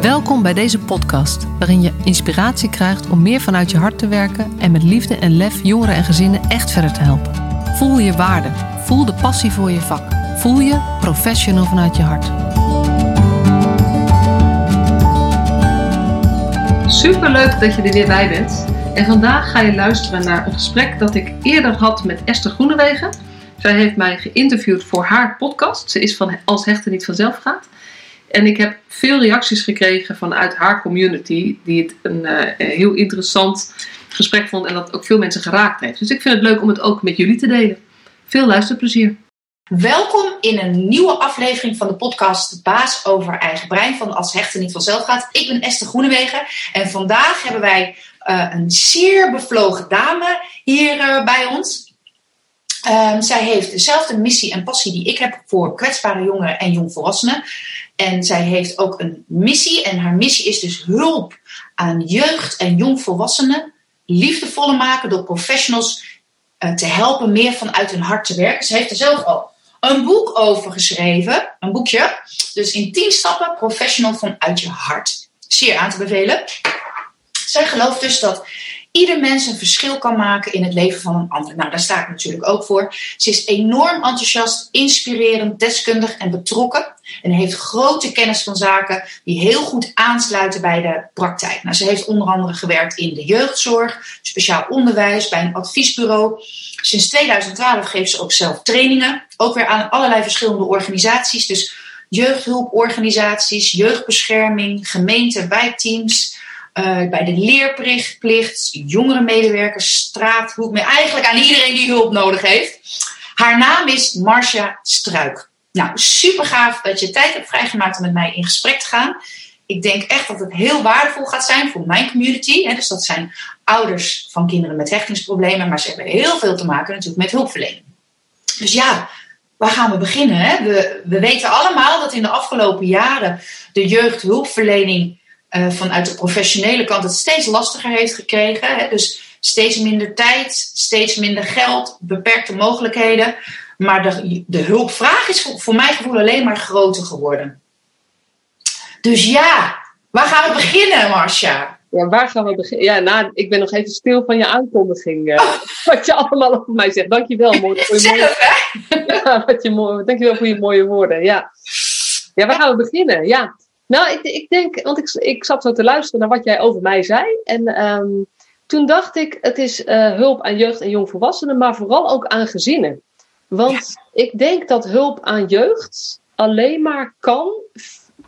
Welkom bij deze podcast, waarin je inspiratie krijgt om meer vanuit je hart te werken en met liefde en lef jongeren en gezinnen echt verder te helpen. Voel je waarde, voel de passie voor je vak, voel je professional vanuit je hart. Super leuk dat je er weer bij bent. En vandaag ga je luisteren naar een gesprek dat ik eerder had met Esther Groenewegen. Zij heeft mij geïnterviewd voor haar podcast. Ze is van Als Hechten niet vanzelf gaat. En ik heb veel reacties gekregen vanuit haar community, die het een uh, heel interessant gesprek vond en dat ook veel mensen geraakt heeft. Dus ik vind het leuk om het ook met jullie te delen. Veel luisterplezier. Welkom in een nieuwe aflevering van de podcast Baas over eigen brein van Als Hechten niet vanzelf gaat. Ik ben Esther Groenewegen en vandaag hebben wij uh, een zeer bevlogen dame hier uh, bij ons. Um, zij heeft dezelfde missie en passie die ik heb voor kwetsbare jongeren en jongvolwassenen. En zij heeft ook een missie. En haar missie is dus hulp aan jeugd en jongvolwassenen liefdevoller maken door professionals uh, te helpen meer vanuit hun hart te werken. Ze heeft er zelf al een boek over geschreven, een boekje. Dus in 10 stappen professional vanuit je hart. Zeer aan te bevelen. Zij gelooft dus dat ieder mens een verschil kan maken in het leven van een ander. Nou, daar sta ik natuurlijk ook voor. Ze is enorm enthousiast, inspirerend, deskundig en betrokken. En heeft grote kennis van zaken die heel goed aansluiten bij de praktijk. Nou, ze heeft onder andere gewerkt in de jeugdzorg, speciaal onderwijs, bij een adviesbureau. Sinds 2012 geeft ze ook zelf trainingen, ook weer aan allerlei verschillende organisaties. Dus jeugdhulporganisaties, jeugdbescherming, gemeenten, wijkteams. Uh, bij de leerplicht, jongere medewerkers, straathoek, eigenlijk aan iedereen die hulp nodig heeft. Haar naam is Marcia Struik. Nou, super gaaf dat je tijd hebt vrijgemaakt om met mij in gesprek te gaan. Ik denk echt dat het heel waardevol gaat zijn voor mijn community. Hè. Dus dat zijn ouders van kinderen met hechtingsproblemen, maar ze hebben heel veel te maken natuurlijk met hulpverlening. Dus ja, waar gaan we beginnen? Hè? We weten allemaal dat in de afgelopen jaren de jeugdhulpverlening uh, vanuit de professionele kant het steeds lastiger heeft gekregen. Hè? Dus steeds minder tijd, steeds minder geld, beperkte mogelijkheden. Maar de, de hulpvraag is voor, voor mijn gevoel alleen maar groter geworden. Dus ja, waar gaan we beginnen, Marcia? Ja, waar gaan we beginnen? Ja, nou, ik ben nog even stil van je aankondiging. Uh, wat je allemaal over mij zegt. Dankjewel mooi, voor je mooie, ja, wat je mooi, dankjewel voor je mooie woorden. Ja. ja, waar gaan we beginnen? Ja. Nou, ik, ik denk, want ik, ik zat zo te luisteren naar wat jij over mij zei. En um, toen dacht ik, het is uh, hulp aan jeugd en jongvolwassenen, maar vooral ook aan gezinnen. Want ja. ik denk dat hulp aan jeugd alleen maar kan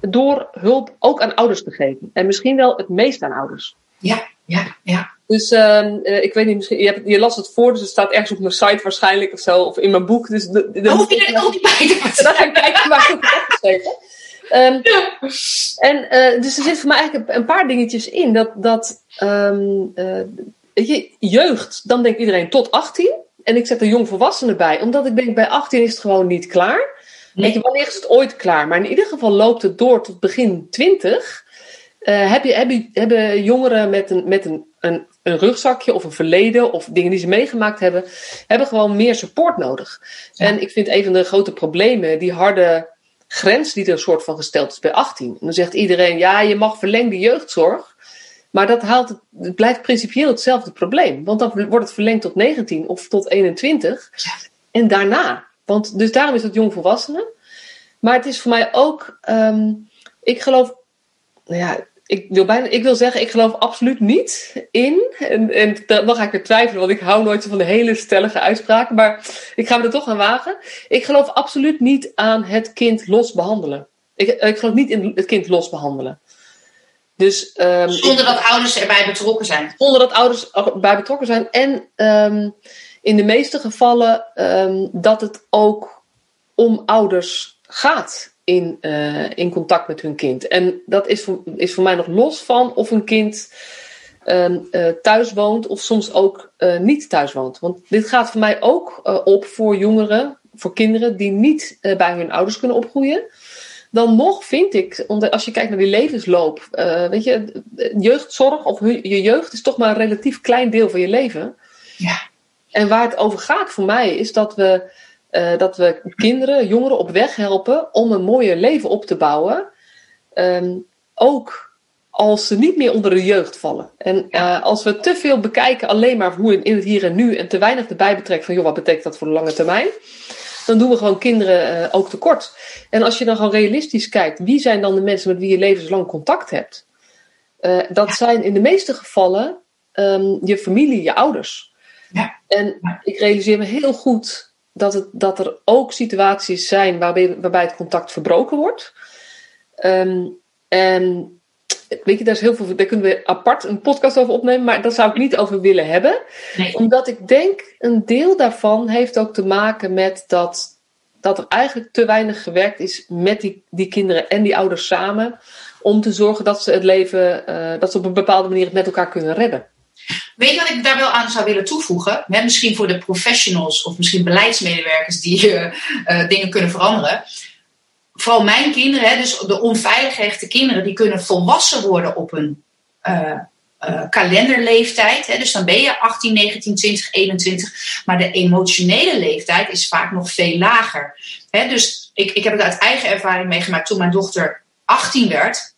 door hulp ook aan ouders te geven. En misschien wel het meest aan ouders. Ja, ja, ja. Dus uh, ik weet niet, misschien, je, hebt, je, las het voor, dus het staat ergens op mijn site waarschijnlijk of zo, of in mijn boek. Dus de, de, oh, je er ook niet bij? Dan ga ik kijken waar ik het Um, en uh, dus er zitten voor mij eigenlijk een paar dingetjes in. Dat, dat um, uh, je, jeugd, dan denkt iedereen tot 18. En ik zet er jongvolwassenen bij. Omdat ik denk, bij 18 is het gewoon niet klaar. Nee. Weet je, wanneer is het ooit klaar? Maar in ieder geval loopt het door tot begin 20. Uh, heb je, heb je, hebben jongeren met, een, met een, een, een rugzakje of een verleden of dingen die ze meegemaakt hebben, hebben gewoon meer support nodig. Ja. En ik vind een van de grote problemen die harde grens die er een soort van gesteld is bij 18. En dan zegt iedereen, ja, je mag verlengde jeugdzorg. Maar dat haalt het, het blijft principieel hetzelfde probleem. Want dan wordt het verlengd tot 19 of tot 21. Ja. En daarna. Want, dus daarom is het jongvolwassenen. Maar het is voor mij ook, um, ik geloof, nou ja, ik wil, bijna, ik wil zeggen, ik geloof absoluut niet in. En, en dan ga ik er twijfelen, want ik hou nooit van de hele stellige uitspraken. Maar ik ga me er toch aan wagen. Ik geloof absoluut niet aan het kind los behandelen. Ik, ik geloof niet in het kind los behandelen. Dus, um, zonder dat ouders erbij betrokken zijn. Zonder dat ouders erbij betrokken zijn. En um, in de meeste gevallen um, dat het ook om ouders gaat in, uh, in contact met hun kind. En dat is voor, is voor mij nog los van of een kind um, uh, thuis woont of soms ook uh, niet thuis woont. Want dit gaat voor mij ook op voor jongeren, voor kinderen die niet bij hun ouders kunnen opgroeien. Dan nog vind ik, als je kijkt naar die levensloop, weet je, jeugdzorg of je jeugd is toch maar een relatief klein deel van je leven. Ja. En waar het over gaat voor mij is dat we uh, dat we kinderen, jongeren op weg helpen om een mooier leven op te bouwen. Um, ook als ze niet meer onder de jeugd vallen. En uh, als we te veel bekijken alleen maar hoe in het hier en nu en te weinig erbij betrekken van joh, wat betekent dat voor de lange termijn? Dan doen we gewoon kinderen uh, ook tekort. En als je dan gewoon realistisch kijkt, wie zijn dan de mensen met wie je levenslang contact hebt? Dat zijn in de meeste gevallen um, je familie, je ouders. Ja. En ik realiseer me heel goed dat, het, dat er ook situaties zijn waarbij, waarbij het contact verbroken wordt. Um, en weet je, daar is heel veel. Daar kunnen we apart een podcast over opnemen, maar daar zou ik niet over willen hebben. Nee. Omdat ik denk, een deel daarvan heeft ook te maken met dat, dat er eigenlijk te weinig gewerkt is met die, die kinderen en die ouders samen. Om te zorgen dat ze het leven, uh, dat ze op een bepaalde manier het met elkaar kunnen redden. Weet je wat ik daar wel aan zou willen toevoegen? Misschien voor de professionals of misschien beleidsmedewerkers die uh, uh, dingen kunnen veranderen vooral mijn kinderen, hè, dus de onveilig gehechte kinderen, die kunnen volwassen worden op een uh, kalenderleeftijd. Hè, dus dan ben je 18, 19, 20, 21. Maar de emotionele leeftijd is vaak nog veel lager. Dus ik, ik heb het uit eigen ervaring meegemaakt toen mijn dochter 18 werd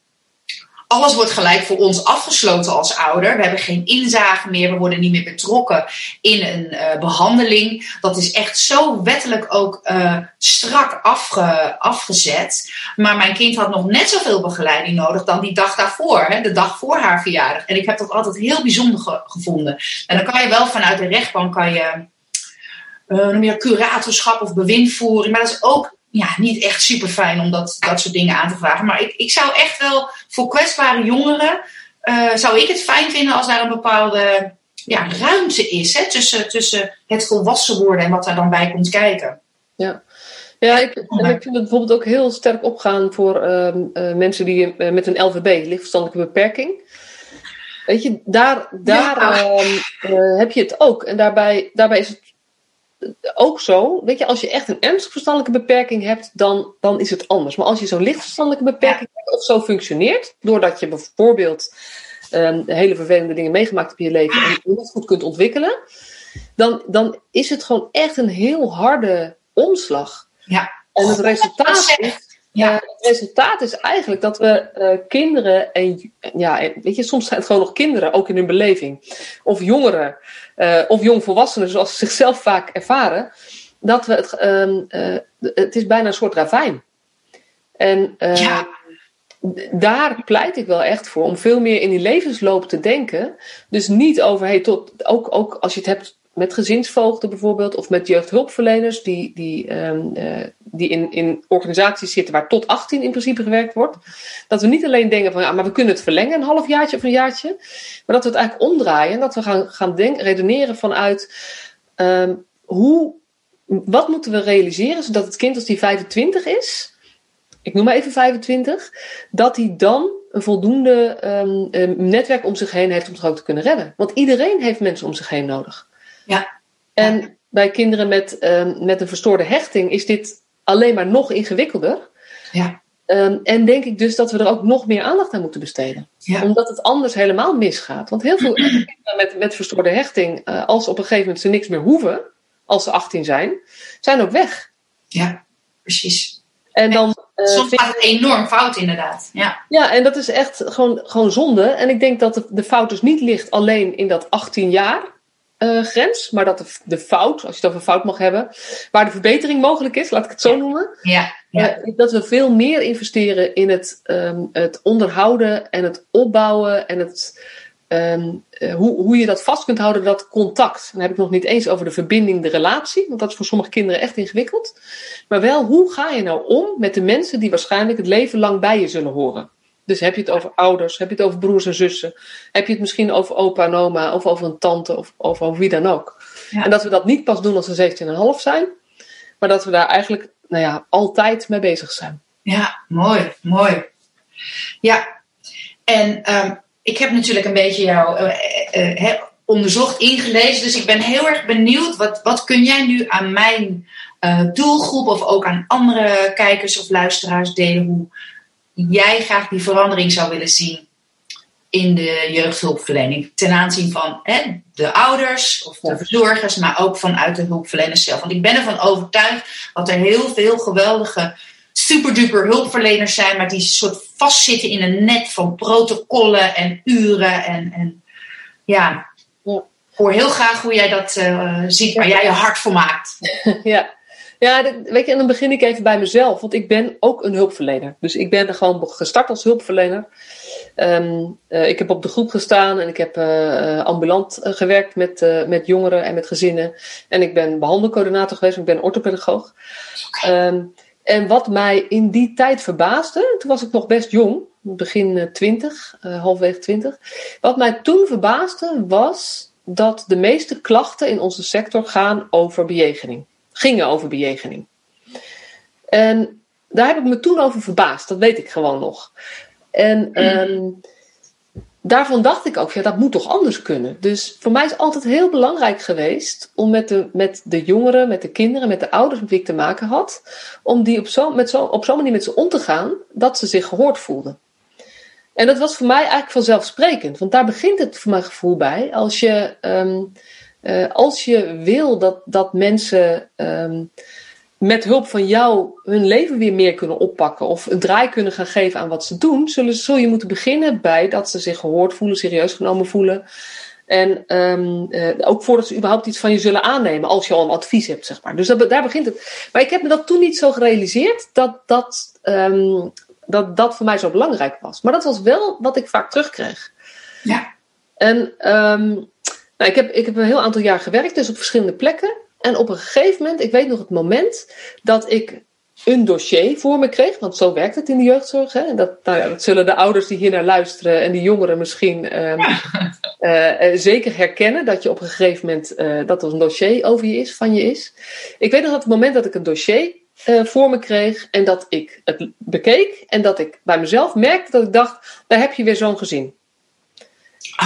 alles wordt gelijk voor ons afgesloten als ouder. We hebben geen inzage meer, we worden niet meer betrokken in een uh, behandeling. Dat is echt zo wettelijk ook uh, strak afge, afgezet. Maar mijn kind had nog net zoveel begeleiding nodig dan die dag daarvoor, hè, de dag voor haar verjaardag. En ik heb dat altijd heel bijzonder ge gevonden. En dan kan je wel vanuit de rechtbank kan je. Uh, meer curatorschap of bewindvoering. Maar dat is ook ja, niet echt super fijn om dat, dat soort dingen aan te vragen. Maar ik, ik zou echt wel voor kwetsbare jongeren. Uh, zou ik het fijn vinden als daar een bepaalde ja, ruimte is hè, tussen, tussen het volwassen worden en wat daar dan bij komt kijken. Ja. Ja, ik, en ik vind het bijvoorbeeld ook heel sterk opgaan voor uh, uh, mensen die uh, met een LVB, lichtverstandelijke beperking. Weet je, daar, daar ja. heb je het ook. En daarbij, daarbij is het ook zo, weet je, als je echt een ernstig verstandelijke beperking hebt, dan, dan is het anders. Maar als je zo'n licht verstandelijke beperking ja. hebt of zo functioneert, doordat je bijvoorbeeld um, hele vervelende dingen meegemaakt hebt in je leven en je niet goed kunt ontwikkelen, dan, dan is het gewoon echt een heel harde omslag. Ja. En het resultaat is. Ja. Uh, het resultaat is eigenlijk dat we uh, kinderen en ja, weet je, soms zijn het gewoon nog kinderen, ook in hun beleving, of jongeren, uh, of jongvolwassenen, zoals ze zichzelf vaak ervaren, dat we het, het is bijna een soort ravijn. En ja. daar pleit ik wel echt voor om veel meer in die levensloop te denken. Dus niet over, hey, tot, ook, ook als je het hebt met gezinsvoogden bijvoorbeeld, of met jeugdhulpverleners die, die, um, uh, die in, in organisaties zitten waar tot 18 in principe gewerkt wordt. Dat we niet alleen denken van ja, maar we kunnen het verlengen een halfjaartje of een jaartje. Maar dat we het eigenlijk omdraaien en dat we gaan, gaan denken, redeneren vanuit um, hoe, wat moeten we realiseren zodat het kind als die 25 is, ik noem maar even 25, dat hij dan een voldoende um, netwerk om zich heen heeft om zich ook te kunnen redden. Want iedereen heeft mensen om zich heen nodig. Ja. En bij kinderen met, um, met een verstoorde hechting is dit alleen maar nog ingewikkelder. Ja. Um, en denk ik dus dat we er ook nog meer aandacht aan moeten besteden. Ja. Omdat het anders helemaal misgaat. Want heel veel kinderen met, met verstoorde hechting, uh, als op een gegeven moment ze niks meer hoeven, als ze 18 zijn, zijn ook weg. Ja, precies. En dan, uh, Soms gaat het enorm fout, inderdaad. Ja, ja en dat is echt gewoon, gewoon zonde. En ik denk dat de, de fout dus niet ligt alleen in dat 18 jaar. Uh, grens, maar dat de, de, fout, als je het over fout mag hebben, waar de verbetering mogelijk is, laat ik het zo noemen. Ja, ja. Uh, dat we veel meer investeren in het, um, het onderhouden en het opbouwen en het, um, uh, hoe, hoe je dat vast kunt houden, dat contact. Dan heb ik nog niet eens over de verbinding, de relatie, want dat is voor sommige kinderen echt ingewikkeld. Maar wel, hoe ga je nou om met de mensen die waarschijnlijk het leven lang bij je zullen horen? Dus heb je het over ouders, heb je het over broers en zussen, heb je het misschien over opa en oma, of over een tante, of, of over wie dan ook. Ja. En dat we dat niet pas doen als ze 17,5 zijn, maar dat we daar eigenlijk nou ja, altijd mee bezig zijn. Ja, mooi, mooi. Ja, en um, ik heb natuurlijk een beetje jou uh, uh, uh, onderzocht, ingelezen, dus ik ben heel erg benieuwd, wat, wat kun jij nu aan mijn doelgroep of ook aan andere kijkers of luisteraars delen, hoe jij graag die verandering zou willen zien in de jeugdhulpverlening. Ten aanzien van hè, de ouders of de verzorgers, maar ook vanuit de hulpverleners zelf. Want ik ben ervan overtuigd dat er heel veel geweldige super duper hulpverleners zijn, maar die soort vastzitten in een net van protocollen en uren. En, en ja, ik hoor heel graag hoe jij dat uh, ziet, waar jij je hart voor maakt. Ja. Ja, weet je, en dan begin ik even bij mezelf, want ik ben ook een hulpverlener. Dus ik ben er gewoon gestart als hulpverlener. Um, uh, ik heb op de groep gestaan en ik heb uh, ambulant gewerkt met, met jongeren en met gezinnen. En ik ben behandelcoördinator geweest, ik ben orthopedagoog. Um, en wat mij in die tijd verbaasde, toen was ik nog best jong, begin 20, halfwege 20. Wat mij toen verbaasde was dat de meeste klachten in onze sector gaan over bejegening gingen over bejegening. En daar heb ik me toen over verbaasd, dat weet ik gewoon nog. En um, daarvan dacht ik ook, ja, dat moet toch anders kunnen. Dus voor mij is altijd heel belangrijk geweest om met de, met de jongeren, met de kinderen, met de ouders met wie ik te maken had, om die op zo'n zo, op zo'n manier met ze om te gaan dat ze zich gehoord voelden. En dat was voor mij eigenlijk vanzelfsprekend, want daar begint het voor mijn gevoel bij. Als je um, uh, als je wil dat, dat mensen um, met hulp van jou hun leven weer meer kunnen oppakken of een draai kunnen gaan geven aan wat ze doen, zullen, zul je moeten beginnen bij dat ze zich gehoord voelen, serieus genomen voelen. En um, uh, ook voordat ze überhaupt iets van je zullen aannemen, als je al een advies hebt, zeg maar. Dus dat, daar begint het. Maar ik heb me dat toen niet zo gerealiseerd dat dat, um, dat dat voor mij zo belangrijk was. Maar dat was wel wat ik vaak terugkreeg. Ja. En um, nou, ik, heb, ik heb een heel aantal jaar gewerkt, dus op verschillende plekken. En op een gegeven moment, ik weet nog het moment dat ik een dossier voor me kreeg, want zo werkt het in de jeugdzorg. Hè? En dat, nou ja, dat zullen de ouders die hier naar luisteren en die jongeren misschien um, uh, zeker herkennen, dat je op een gegeven moment uh, dat er een dossier over je is, van je is. Ik weet nog dat het moment dat ik een dossier voor me kreeg en dat ik het bekeek en dat ik bij mezelf merkte dat ik dacht, daar heb je weer zo'n gezin.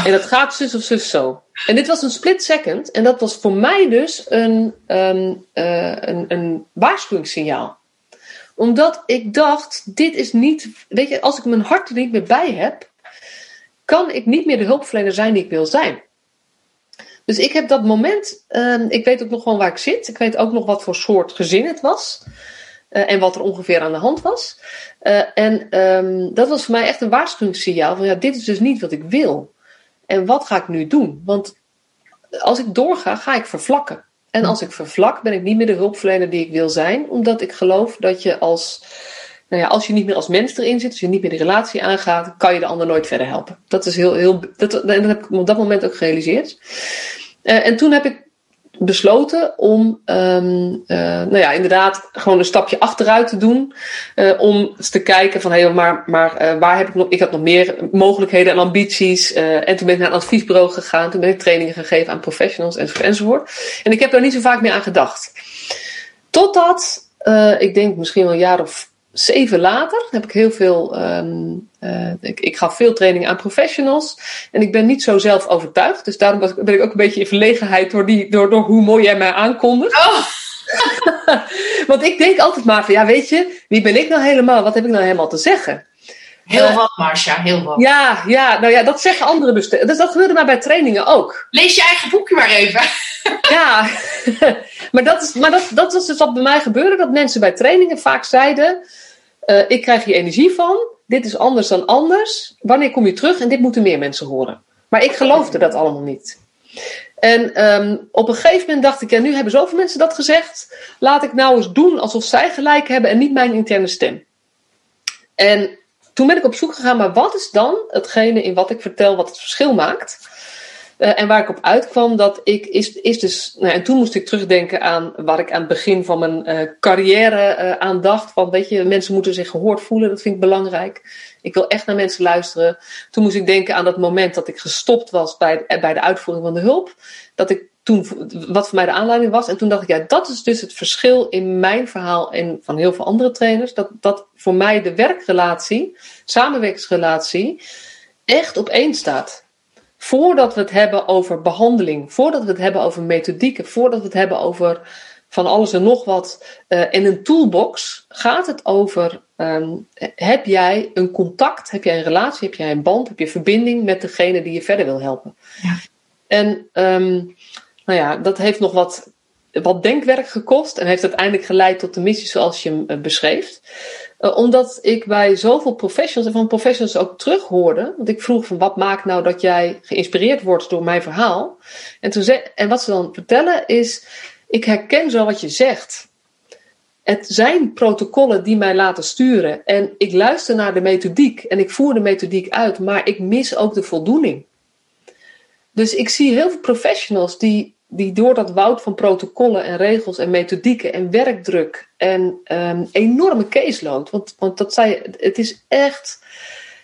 En dat gaat zus of zus zo. En dit was een split second. En dat was voor mij dus een, um, uh, een, een waarschuwingssignaal. Omdat ik dacht, dit is niet... Weet je, als ik mijn hart er niet meer bij heb... kan ik niet meer de hulpverlener zijn die ik wil zijn. Dus ik heb dat moment... Um, ik weet ook nog gewoon waar ik zit. Ik weet ook nog wat voor soort gezin het was. Uh, en wat er ongeveer aan de hand was. Uh, en um, dat was voor mij echt een waarschuwingssignaal. Van ja, dit is dus niet wat ik wil. En wat ga ik nu doen? Want als ik doorga, ga ik vervlakken. En als ik vervlak, ben ik niet meer de hulpverlener die ik wil zijn, omdat ik geloof dat je als, nou ja, als je niet meer als mens erin zit, als je niet meer de relatie aangaat, kan je de ander nooit verder helpen. Dat is heel, heel, dat, dat heb ik op dat moment ook gerealiseerd. Uh, en toen heb ik besloten om, um, nou ja, inderdaad gewoon een stapje achteruit te doen. Uh, om eens te kijken van, hé, hey, maar, maar uh, waar heb ik nog, ik had nog meer mogelijkheden en ambities. en toen ben ik naar een adviesbureau gegaan. Toen ben ik trainingen gegeven aan professionals enzovoort. enzovoort. En ik heb daar niet zo vaak meer aan gedacht. Totdat, ik denk misschien wel een jaar of zeven later heb ik heel veel. Um, uh, ik, ik gaf veel training aan professionals. En ik ben niet zo zelf overtuigd. Dus daarom was, ben ik ook een beetje in verlegenheid door, die, door, door hoe mooi jij mij aankondigt. Oh. Want ik denk altijd maar van ja, weet je, wie ben ik nou helemaal? Wat heb ik nou helemaal te zeggen? Heel wat, Marcia, heel wat. Ja, ja, nou ja, dat zeggen anderen dus. Dus dat gebeurde maar bij trainingen ook. Lees je eigen boekje maar even. ja, maar, dat, is, maar dat, dat was dus wat bij mij gebeurde. Dat mensen bij trainingen vaak zeiden... Uh, ik krijg hier energie van. Dit is anders dan anders. Wanneer kom je terug? En dit moeten meer mensen horen. Maar ik geloofde dat allemaal niet. En um, op een gegeven moment dacht ik, ja, nu hebben zoveel mensen dat gezegd. Laat ik nou eens doen alsof zij gelijk hebben en niet mijn interne stem. En toen ben ik op zoek gegaan, maar wat is dan hetgene in wat ik vertel wat het verschil maakt? Uh, en waar ik op uitkwam, dat ik is, is dus. Nou, en toen moest ik terugdenken aan waar ik aan het begin van mijn uh, carrière uh, aan dacht. Van weet je, mensen moeten zich gehoord voelen, dat vind ik belangrijk. Ik wil echt naar mensen luisteren. Toen moest ik denken aan dat moment dat ik gestopt was bij, bij de uitvoering van de hulp. Dat ik toen, wat voor mij de aanleiding was. En toen dacht ik, ja, dat is dus het verschil in mijn verhaal en van heel veel andere trainers. Dat, dat voor mij de werkrelatie, samenwerkingsrelatie, echt op staat voordat we het hebben over behandeling, voordat we het hebben over methodieken, voordat we het hebben over van alles en nog wat uh, in een toolbox, gaat het over: um, heb jij een contact, heb jij een relatie, heb jij een band, heb je verbinding met degene die je verder wil helpen? Ja. En um, nou ja, dat heeft nog wat wat denkwerk gekost en heeft uiteindelijk geleid tot de missie zoals je hem beschreef. Omdat ik bij zoveel professionals en van professionals ook terughoorde. Want ik vroeg van wat maakt nou dat jij geïnspireerd wordt door mijn verhaal. En, toen en wat ze dan vertellen is, ik herken zo wat je zegt. Het zijn protocollen die mij laten sturen. En ik luister naar de methodiek en ik voer de methodiek uit, maar ik mis ook de voldoening. Dus ik zie heel veel professionals die, die door dat woud van protocollen en regels en methodieken en werkdruk en um, enorme caseload, want, want dat zei, het is echt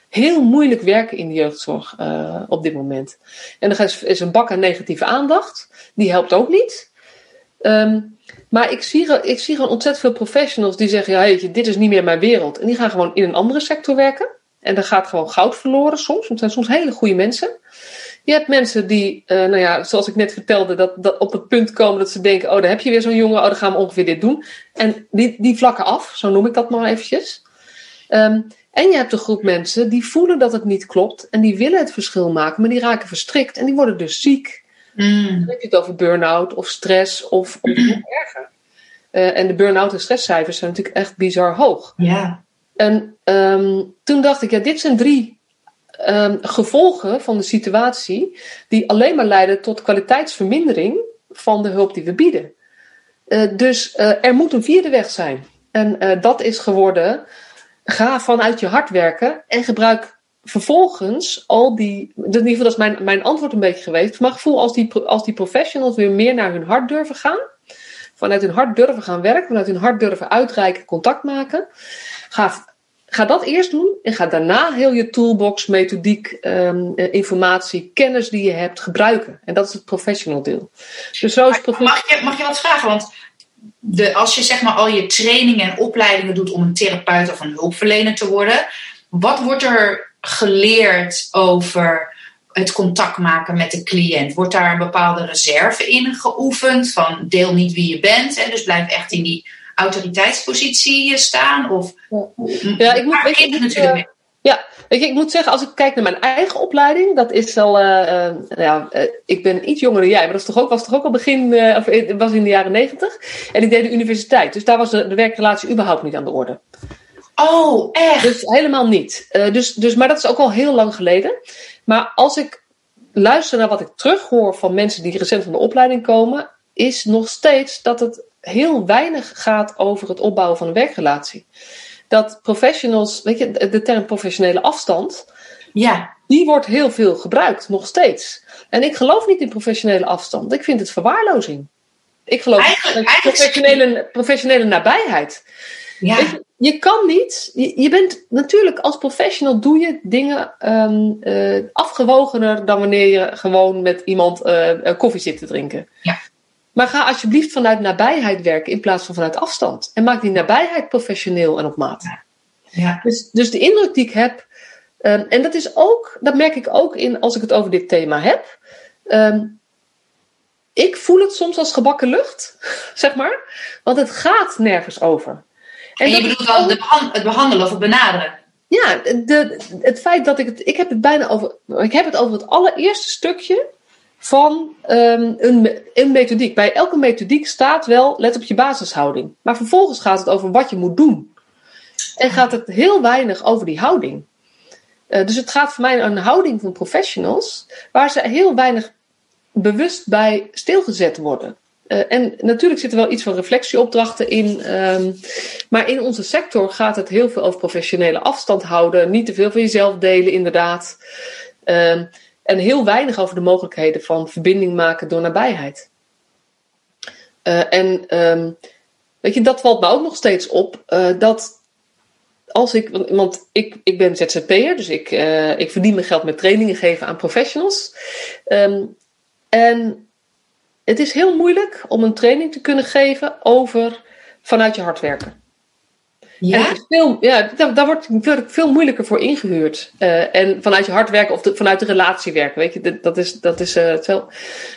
heel moeilijk werken in de jeugdzorg uh, op dit moment. En er is, een bak aan negatieve aandacht, die helpt ook niet. Um, maar ik zie, ik zie gewoon ontzettend veel professionals die zeggen: ja, je, dit is niet meer mijn wereld. En die gaan gewoon in een andere sector werken. En dan gaat gewoon goud verloren soms. Het zijn soms hele goede mensen. Je hebt mensen die, uh, nou ja, zoals ik net vertelde, dat, dat op het punt komen dat ze denken: oh, daar heb je weer zo'n jongen, oh, dan gaan we ongeveer dit doen. En die, die vlakken af, zo noem ik dat maar eventjes. Um, en je hebt een groep mensen die voelen dat het niet klopt en die willen het verschil maken, maar die raken verstrikt en die worden dus ziek. Mm. Dan heb je het over burn-out of stress of, of erger. Uh, en de burn-out en stresscijfers zijn natuurlijk echt bizar hoog. Ja. En um, toen dacht ik, ja, dit zijn drie um, gevolgen van de situatie die alleen maar leiden tot kwaliteitsvermindering van de hulp die we bieden. Uh, dus uh, er moet een vierde weg zijn. En dat is geworden, ga vanuit je hart werken en gebruik vervolgens al die. In ieder geval, dat is mijn, mijn antwoord een beetje geweest. Maar gevoel als die, als die professionals weer meer naar hun hart durven gaan. Vanuit hun hart durven gaan werken. Vanuit hun hart durven uitreiken, contact maken. Ga, ga dat eerst doen. En ga daarna heel je toolbox, methodiek, um, informatie, kennis die je hebt gebruiken. En dat is het professional deel. Dus zo is mag, je, mag je wat vragen? Want de, als je zeg maar al je trainingen en opleidingen doet om een therapeut of een hulpverlener te worden. Wat wordt er geleerd over het contact maken met de cliënt? Wordt daar een bepaalde reserve in geoefend van deel niet wie je bent, hè? dus blijf echt in die autoriteitspositie staan? Of, ja, ik moet, natuurlijk uh, ja, weet je, ik moet zeggen, als ik kijk naar mijn eigen opleiding, dat is al, uh, uh, ja, ik ben iets jonger dan jij, maar dat is toch ook, was toch ook al begin, of was in de jaren negentig. En ik deed de universiteit, dus daar was de, de werkrelatie überhaupt niet aan de orde. Oh, echt? Dus helemaal niet. Uh, dus, dus, maar dat is ook al heel lang geleden. Maar als ik luister naar wat ik terughoor van mensen die recent van de opleiding komen, is nog steeds dat het heel weinig gaat over het opbouwen van een werkrelatie. Dat professionals, weet je, de term professionele afstand, ja. die wordt heel veel gebruikt, nog steeds. En ik geloof niet in professionele afstand. Ik vind het verwaarlozing. Ik geloof in professionele, professionele nabijheid. Ja. Je, je, kan niet, je, je, bent natuurlijk als professional doe je dingen um, uh, afgewogener dan wanneer je gewoon met iemand uh, koffie zit te drinken. Ja. Maar ga alsjeblieft vanuit nabijheid werken in plaats van vanuit afstand. En maak die nabijheid professioneel en op maat. Ja. Dus, dus de indruk die ik heb, um, en dat is ook, dat merk ik ook in als ik het over dit thema heb. Um, ik voel het soms als gebakken lucht, zeg maar. Want het gaat nergens over. En, je bedoelt wel het behandelen of het benaderen? Ja, de, het feit dat ik het. Ik heb het bijna over. Ik heb het over het allereerste stukje van um, een, een methodiek. Bij elke methodiek staat wel, let op je basishouding. Maar vervolgens gaat het over wat je moet doen. En gaat het heel weinig over die houding. Uh, dus het gaat voor mij een houding van professionals, waar ze heel weinig bewust bij stilgezet worden. Uh, en natuurlijk zit er wel iets van reflectieopdrachten in. Um, maar in onze sector gaat het heel veel over professionele afstand houden. Niet te veel van jezelf delen, inderdaad. Um, en heel weinig over de mogelijkheden van verbinding maken door nabijheid. Uh, en um, weet je, dat valt me ook nog steeds op. Uh, dat als ik, want ik, ik ben ZZP'er, dus ik, uh, ik verdien mijn geld met trainingen geven aan professionals. Um, en het is heel moeilijk om een training te kunnen geven over vanuit je hart werken. Ja? En veel, ja, daar, daar wordt veel moeilijker voor ingehuurd. Uh, en vanuit je hart werken of de, vanuit de relatie werken. Weet je, dat is, dat, is, uh, veel,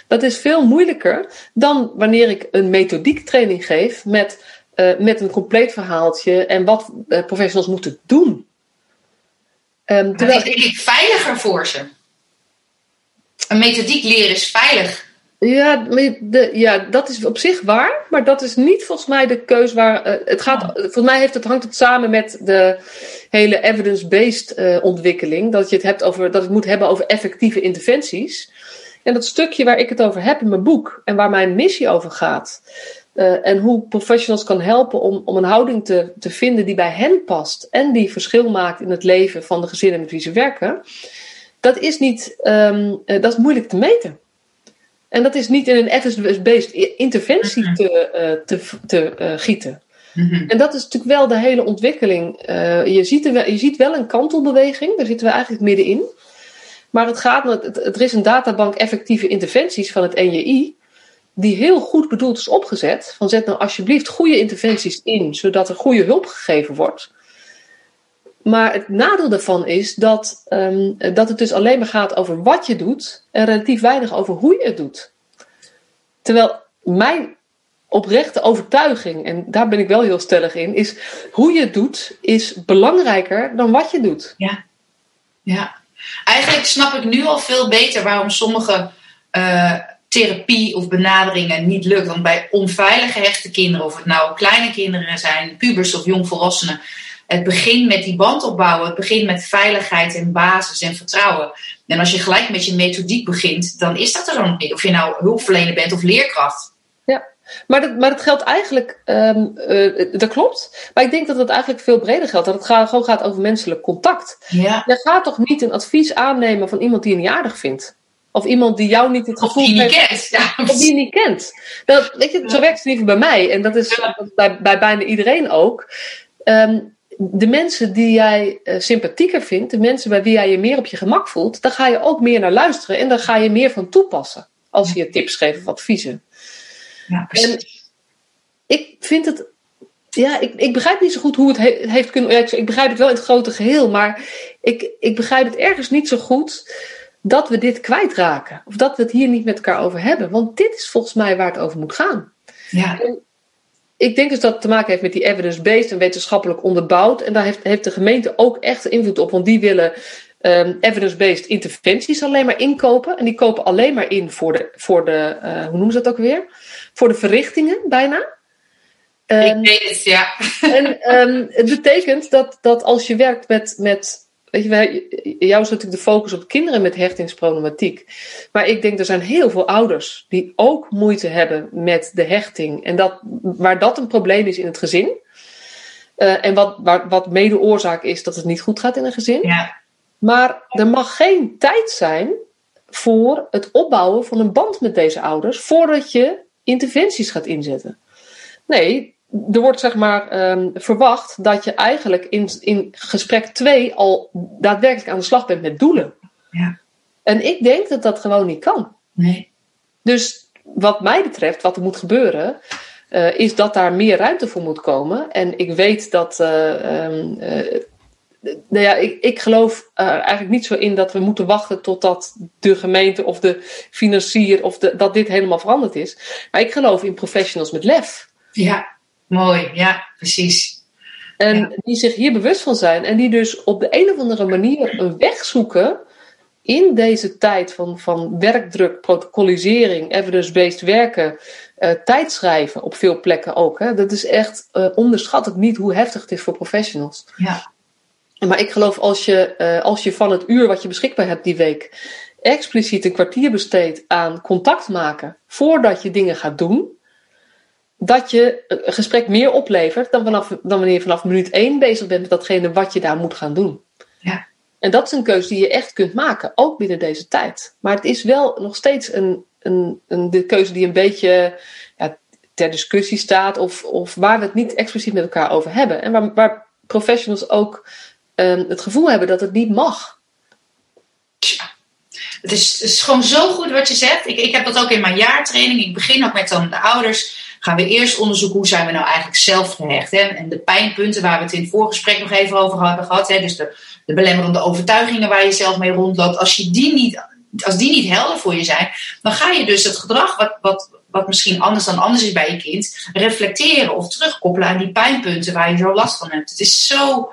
dat is veel moeilijker dan wanneer ik een methodiek training geef met, uh, met een compleet verhaaltje en wat professionals moeten doen. Um, terwijl dat is denk ik veiliger voor ze. Een methodiek leren is veilig Ja, de, ja, dat is op zich waar, maar dat is niet volgens mij de keus waar. Uh, het gaat, oh. Volgens mij heeft het, hangt het samen met de hele evidence-based uh, ontwikkeling. Dat je het hebt over dat het moet hebben over effectieve interventies. En dat stukje waar ik het over heb in mijn boek en waar mijn missie over gaat. Uh, en hoe professionals kan helpen om, om een houding te, te vinden die bij hen past. En die verschil maakt in het leven van de gezinnen met wie ze werken. Dat is, niet, um, dat is moeilijk te meten. En dat is niet in een evidence-based interventie mhm. te, uh, te, te uh, gieten. Mm-hmm. En dat is natuurlijk wel de hele ontwikkeling. Uh, je, ziet er, je ziet wel een kantelbeweging, daar zitten we eigenlijk middenin. Maar het gaat, er is een databank effectieve interventies van het NJI, die heel goed bedoeld is opgezet. Van zet nou alsjeblieft goede interventies in, zodat er goede hulp gegeven wordt. Maar het nadeel daarvan is dat, um, dat het dus alleen maar gaat over wat je doet en relatief weinig over hoe je het doet. Terwijl mijn oprechte overtuiging, en daar ben ik wel heel stellig in, is hoe je het doet is belangrijker dan wat je doet. Ja, ja. Eigenlijk snap ik nu al veel beter waarom sommige uh, therapie of benaderingen niet lukt. Want bij onveilige hechte kinderen, of het nou kleine kinderen zijn, pubers of jongvolwassenen, het begint met die band opbouwen. Het begint met veiligheid en basis en vertrouwen. En als je gelijk met je methodiek begint, dan is dat er dan niet. Of je nou hulpverlener bent of leerkracht. Ja, maar dat, maar dat geldt eigenlijk, um, uh, dat klopt. Maar ik denk dat het eigenlijk veel breder geldt. Dat het gaat, gewoon gaat over menselijk contact. Ja. Je gaat toch niet een advies aannemen van iemand die je niet aardig vindt? Of iemand die jou niet het gevoel of die niet kent. Ja. Of die je niet kent. Dat, weet je, zo werkt het niet bij mij. En dat is ja. bij, bij bijna iedereen ook. Um, de mensen die jij uh, sympathieker vindt, de mensen bij wie jij je meer op je gemak voelt, daar ga je ook meer naar luisteren en daar ga je meer van toepassen als je je tips geeft of adviezen. Ja, precies. En ik vind het, ja, ik, ik begrijp niet zo goed hoe het he heeft kunnen. Ja, ik begrijp het wel in het grote geheel, maar ik, ik begrijp het ergens niet zo goed dat we dit kwijtraken. Of dat we het hier niet met elkaar over hebben. Want dit is volgens mij waar het over moet gaan. Ja. En ik denk dus dat het te maken heeft met die evidence-based en wetenschappelijk onderbouwd. En daar heeft, heeft de gemeente ook echt invloed op, want die willen um, evidence-based interventies alleen maar inkopen. En die kopen alleen maar in voor de, voor de uh, hoe noemen ze dat ook weer? Voor de verrichtingen bijna. Um, ik weet het, ja. En um, het betekent dat, dat als je werkt met, met Weet je, wij, jou is natuurlijk de focus op kinderen met hechtingsproblematiek. Maar ik denk er zijn heel veel ouders die ook moeite hebben met de hechting. En dat, waar dat een probleem is in het gezin. Uh, en wat, waar, wat mede oorzaak is dat het niet goed gaat in een gezin. Ja. Maar er mag geen tijd zijn voor het opbouwen van een band met deze ouders voordat je interventies gaat inzetten. Nee, er wordt zeg maar um, verwacht dat je eigenlijk in, in gesprek 2 al daadwerkelijk aan de slag bent met doelen. Ja. En ik denk dat dat gewoon niet kan. Nee. Dus wat mij betreft, wat er moet gebeuren, uh, is dat daar meer ruimte voor moet komen. En ik weet dat. Uh, um, uh, nou ja, ik, ik geloof eigenlijk niet zo in dat we moeten wachten totdat de gemeente of de financier of de, dat dit helemaal veranderd is. Maar ik geloof in professionals met lef. Ja. Mooi, ja, precies. En ja. die zich hier bewust van zijn en die dus op de een of andere manier een weg zoeken in deze tijd van, van werkdruk, protocolisering, evidence-based werken, uh, tijdschrijven op veel plekken ook. Hè. Dat is echt, uh, onderschat het niet hoe heftig het is voor professionals. Ja. Maar ik geloof als je, uh, als je van het uur wat je beschikbaar hebt die week expliciet een kwartier besteedt aan contact maken voordat je dingen gaat doen, dat je een gesprek meer oplevert dan, vanaf, dan wanneer je vanaf minuut één bezig bent met datgene wat je daar moet gaan doen. Ja. En dat is een keuze die je echt kunt maken, ook binnen deze tijd. Maar het is wel nog steeds een, een, een de keuze die een beetje ja, ter discussie staat, of, of waar we het niet expliciet met elkaar over hebben. En waar, waar professionals ook um, het gevoel hebben dat het niet mag. Het is, het is gewoon zo goed wat je zegt. Ik, ik heb dat ook in mijn jaartraining. Ik begin ook met dan de ouders gaan we eerst onderzoeken hoe zijn we nou eigenlijk zelf gehecht. Hè? En de pijnpunten waar we het in het voorgesprek nog even over hebben gehad. Hè? Dus de, de belemmerende overtuigingen waar je zelf mee rondloopt. Als, je die niet, als die niet helder voor je zijn, dan ga je dus het gedrag wat, wat, wat misschien anders dan anders is bij je kind, reflecteren of terugkoppelen aan die pijnpunten waar je zo last van hebt. Het is zo,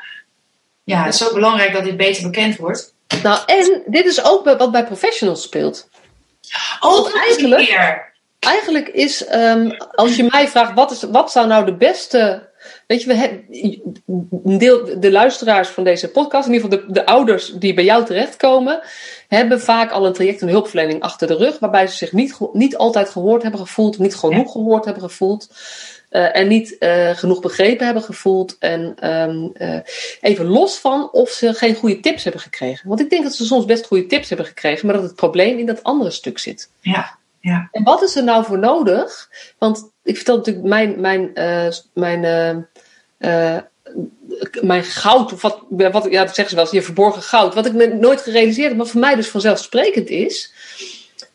ja, het is zo belangrijk dat dit beter bekend wordt. Nou, en dit is ook wat bij professionals speelt. Oh, eigenlijk, eigenlijk is, ehm, als je mij vraagt, wat, is, wat zou nou de beste. Weet je, we hebben, een deel, de luisteraars van deze podcast, in ieder geval de, de ouders die bij jou terechtkomen, hebben vaak al een traject en hulpverlening achter de rug, waarbij ze zich niet, niet altijd gehoord hebben gevoeld, niet genoeg gehoord hebben gevoeld. Uh, en niet uh, genoeg begrepen hebben gevoeld. En um, uh, even los van of ze geen goede tips hebben gekregen. Want ik denk dat ze soms best goede tips hebben gekregen, maar dat het probleem in dat andere stuk zit. Ja, ja. En wat is er nou voor nodig? Want ik vertel natuurlijk mijn, mijn, mijn, mijn goud, of wat, wat ja, dat zeggen ze wel eens, je verborgen goud. Wat ik nooit gerealiseerd heb, maar voor mij dus vanzelfsprekend is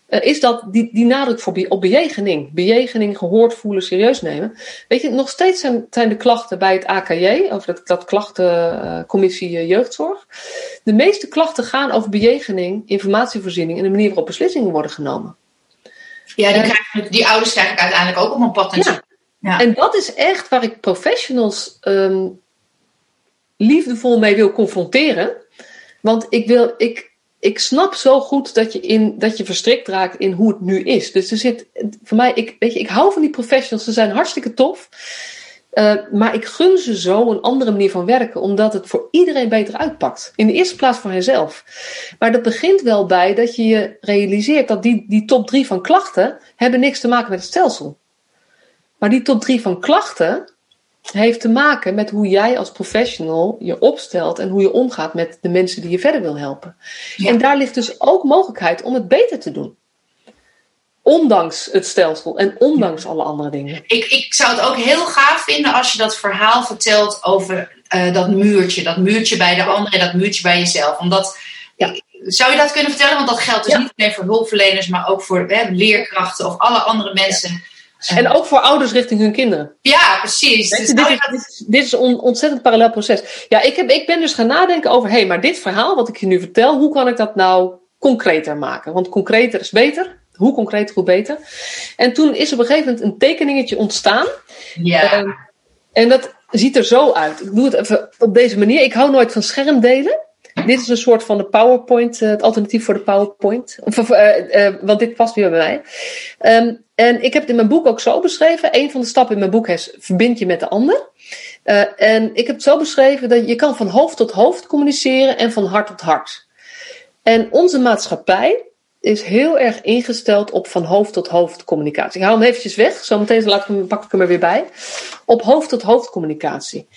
is dat die, die nadruk voor, op bejegening. Bejegening, gehoord voelen, serieus nemen. Weet je, nog steeds zijn, zijn de klachten bij het AKJ, over dat, dat klachtencommissie jeugdzorg. De meeste klachten gaan over bejegening, informatievoorziening en de manier waarop beslissingen worden genomen. Ja, die, krijgen, die ouders krijg ik uiteindelijk ook op een pad. Ja. ja. En dat is echt waar ik professionals um, liefdevol mee wil confronteren. Want ik wil, ik, ik snap zo goed dat je, in, dat je verstrikt raakt in hoe het nu is. Dus er zit, voor mij, ik, weet je, ik hou van die professionals, ze zijn hartstikke tof. Uh, maar ik gun ze zo een andere manier van werken, omdat het voor iedereen beter uitpakt. In de eerste plaats voor henzelf. Maar dat begint wel bij dat je je realiseert dat die, die top drie van klachten hebben niks te maken met het stelsel. Maar die top drie van klachten heeft te maken met hoe jij als professional je opstelt en hoe je omgaat met de mensen die je verder wil helpen. En daar ligt dus ook mogelijkheid om het beter te doen. Ondanks het stelsel en ondanks alle andere dingen. Ik, ik zou het ook heel gaaf vinden als je dat verhaal vertelt over uh, dat muurtje. Dat muurtje bij de anderen en dat muurtje bij jezelf. Omdat, ja. Zou je dat kunnen vertellen? Want dat geldt dus ja. niet alleen voor hulpverleners, maar ook voor hè, leerkrachten of alle andere mensen. En ook voor ouders richting hun kinderen. Ja, precies. Dus dit, is, dit, dit, is een ontzettend parallel proces. Ja, ik, heb, ik ben dus gaan nadenken over, hé, hey, maar dit verhaal wat ik je nu vertel, hoe kan ik dat nou concreter maken? Want concreter is beter. Hoe concreter, hoe beter. En toen is op een gegeven moment een tekeningetje ontstaan. Ja. En dat ziet er zo uit. Ik doe het even op deze manier. Ik hou nooit van schermdelen. Dit is een soort van de PowerPoint, uh, het alternatief voor de PowerPoint. Of, uh, want dit past weer bij mij. Um, en ik heb het in mijn boek ook zo beschreven. Een van de stappen in mijn boek is verbind je met de ander. Uh, en ik heb het zo beschreven dat je kan van hoofd tot hoofd communiceren en van hart tot hart. En onze maatschappij is heel erg ingesteld op van hoofd tot hoofd communicatie. Ik haal hem eventjes weg, zometeen laat ik pak ik hem er weer bij. Op hoofd tot hoofd communicatie.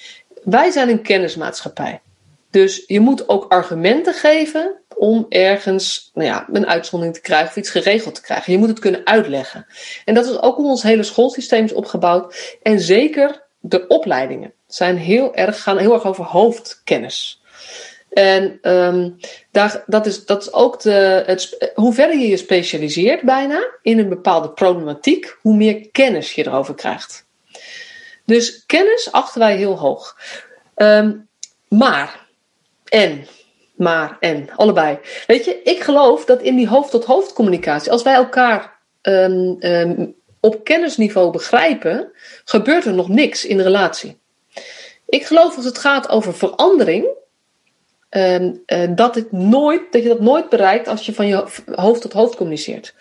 Wij zijn een kennismaatschappij. Dus je moet ook argumenten geven om ergens nou ja, een uitzondering te krijgen of iets geregeld te krijgen. Je moet het kunnen uitleggen. En dat is ook hoe ons hele schoolsysteem is opgebouwd. En zeker de opleidingen zijn heel erg, gaan heel erg over hoofdkennis. En um, daar, dat, is, dat is ook de. Het, hoe verder je je specialiseert bijna in een bepaalde problematiek, hoe meer kennis je erover krijgt. Dus kennis achten wij heel hoog. Um, maar, en, maar, en, allebei. Weet je, ik geloof dat in die hoofd-tot-hoofd communicatie, als wij elkaar um, op kennisniveau begrijpen, gebeurt er nog niks in de relatie. Ik geloof als het gaat over verandering, um, uh, dat, het nooit, dat je dat nooit bereikt als je van je hoofd tot hoofd communiceert.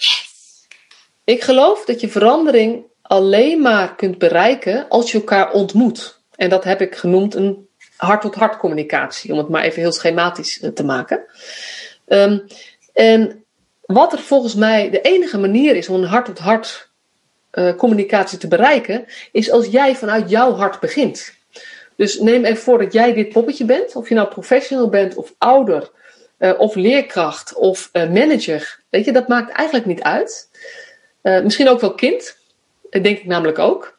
Ik geloof dat je verandering alleen maar kunt bereiken als je elkaar ontmoet. En dat heb ik genoemd een hart-tot-hart communicatie, om het maar even heel schematisch te maken. Um, en wat er volgens mij de enige manier is om een hart-tot-hart uh, communicatie te bereiken, is als jij vanuit jouw hart begint. Dus neem even voor dat jij dit poppetje bent, of je nou professional bent, of ouder, uh, of leerkracht, of uh, manager. Weet je, dat maakt eigenlijk niet uit. misschien ook wel kind, dat denk ik namelijk ook.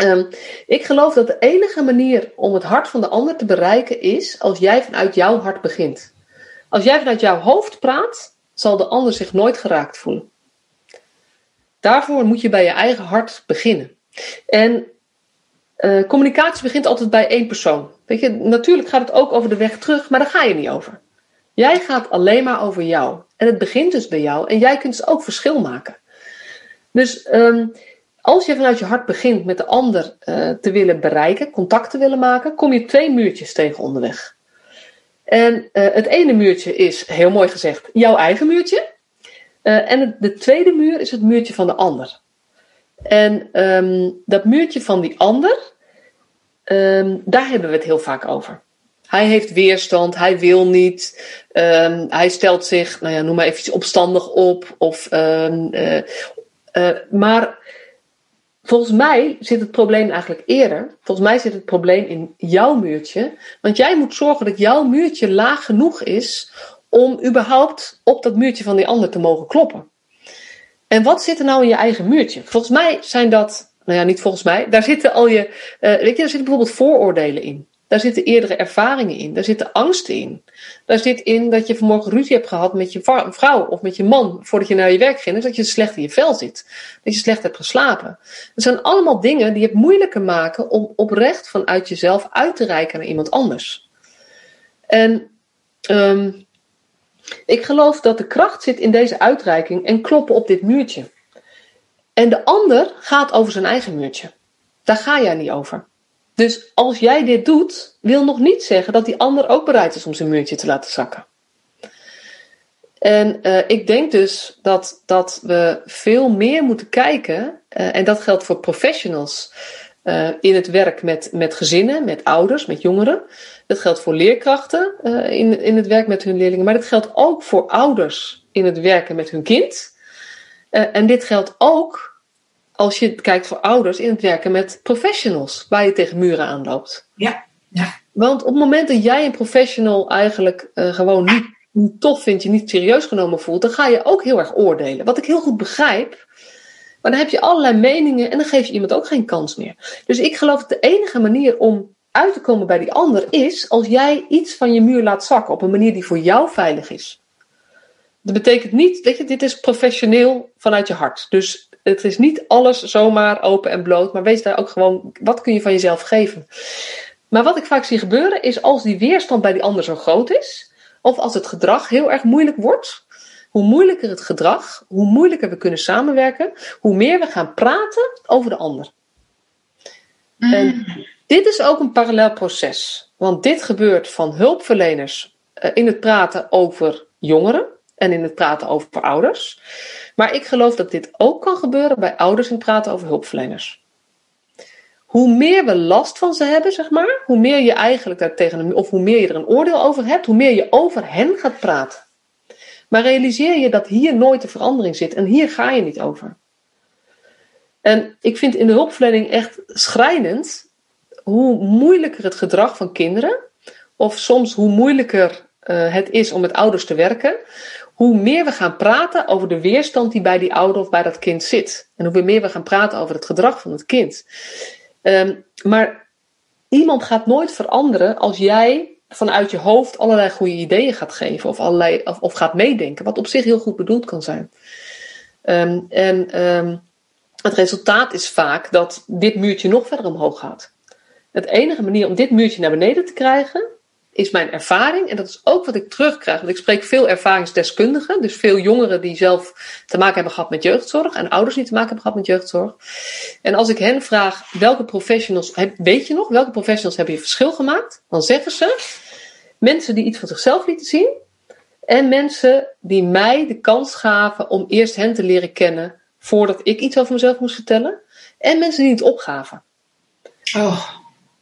Um, ik geloof dat de enige manier om het hart van de ander te bereiken is als jij vanuit jouw hart begint. Als jij vanuit jouw hoofd praat, zal de ander zich nooit geraakt voelen. Daarvoor moet je bij je eigen hart beginnen. En uh, communicatie begint altijd bij één persoon. Weet je, natuurlijk gaat het ook over de weg terug, maar daar ga je niet over. Jij gaat alleen maar over jou. En het begint dus bij jou. En jij kunt ook verschil maken. Dus um, als je vanuit je hart begint met de ander uh, te willen bereiken, contact te willen maken, kom je twee muurtjes tegen onderweg. En uh, het ene muurtje is, heel mooi gezegd, jouw eigen muurtje. En de tweede muur is het muurtje van de ander. En ehm, dat muurtje van die ander, um, daar hebben we het heel vaak over. Hij heeft weerstand, hij wil niet, um, hij stelt zich, nou ja, noem maar even opstandig op. Of, uh, uh, maar volgens mij zit het probleem eigenlijk eerder. Volgens mij zit het probleem in jouw muurtje. Want jij moet zorgen dat jouw muurtje laag genoeg is om überhaupt op dat muurtje van die ander te mogen kloppen. En wat zit er nou in je eigen muurtje? Volgens mij zijn dat, nou ja, niet volgens mij, daar zitten al je, uh, weet je, daar zitten bijvoorbeeld vooroordelen in. Daar zitten eerdere ervaringen in. Daar zitten angsten in. Daar zit in dat je vanmorgen ruzie hebt gehad met je vrouw of met je man voordat je naar je werk ging. Dat je slecht in je vel zit. Dat je slecht hebt geslapen. Dat zijn allemaal dingen die het moeilijker maken om oprecht vanuit jezelf uit te reiken naar iemand anders. En um, ik geloof dat de kracht zit in deze uitreiking en kloppen op dit muurtje. En de ander gaat over zijn eigen muurtje. Daar ga jij niet over. Dus als jij dit doet, wil nog niet zeggen dat die ander ook bereid is om zijn muurtje te laten zakken. En uh, ik denk dus dat, dat we veel meer moeten kijken, uh, en dat geldt voor professionals uh, in het werk met, met gezinnen, met ouders, met jongeren. Dat geldt voor leerkrachten in, in het werk met hun leerlingen, maar dat geldt ook voor ouders in het werken met hun kind. en dit geldt ook als je kijkt voor ouders in het werken met professionals, waar je tegen muren aanloopt. Ja, ja. Want op het moment dat jij een professional eigenlijk gewoon niet, niet tof vindt, je niet serieus genomen voelt, dan ga je ook heel erg oordelen. Wat ik heel goed begrijp. Maar dan heb je allerlei meningen en dan geef je iemand ook geen kans meer. Dus ik geloof dat de enige manier om uit te komen bij die ander is als jij iets van je muur laat zakken op een manier die voor jou veilig is. Dat betekent niet, weet je, dit is professioneel vanuit je hart. Dus het is niet alles zomaar open en bloot, maar wees daar ook gewoon, wat kun je van jezelf geven? Maar wat ik vaak zie gebeuren is als die weerstand bij die ander zo groot is, of als het gedrag heel erg moeilijk wordt, hoe moeilijker het gedrag, hoe moeilijker we kunnen samenwerken, hoe meer we gaan praten over de ander. Mm. En dit is ook een parallel proces, want dit gebeurt van hulpverleners eh, in het praten over jongeren en in het praten over ouders. Maar ik geloof dat dit ook kan gebeuren bij ouders in het praten over hulpverleners. Hoe meer we last van ze hebben, zeg maar, hoe meer je eigenlijk daar tegen of hoe meer je er een oordeel over hebt, hoe meer je over hen gaat praten. Maar realiseer je dat hier nooit de verandering zit en hier ga je niet over. En ik vind in de hulpverlening echt schrijnend hoe moeilijker het gedrag van kinderen, of soms hoe moeilijker uh, het is om met ouders te werken, hoe meer we gaan praten over de weerstand die bij die ouder of bij dat kind zit. En hoe meer we gaan praten over het gedrag van het kind. Um, maar iemand gaat nooit veranderen als jij vanuit je hoofd allerlei goede ideeën gaat geven of, allerlei, of, of gaat meedenken, wat op zich heel goed bedoeld kan zijn. Um, en um, het resultaat is vaak dat dit muurtje nog verder omhoog gaat. Het enige manier om dit muurtje naar beneden te krijgen, is mijn ervaring. En dat is ook wat ik terugkrijg. Want ik spreek veel ervaringsdeskundigen. Dus veel jongeren die zelf te maken hebben gehad met jeugdzorg. En ouders die te maken hebben gehad met jeugdzorg. En als ik hen vraag, welke professionals, weet je nog, welke professionals hebben je verschil gemaakt? Dan zeggen ze, mensen die iets van zichzelf lieten zien. En mensen die mij de kans gaven om eerst hen te leren kennen. Voordat ik iets over mezelf moest vertellen. En mensen die het opgaven. Oh.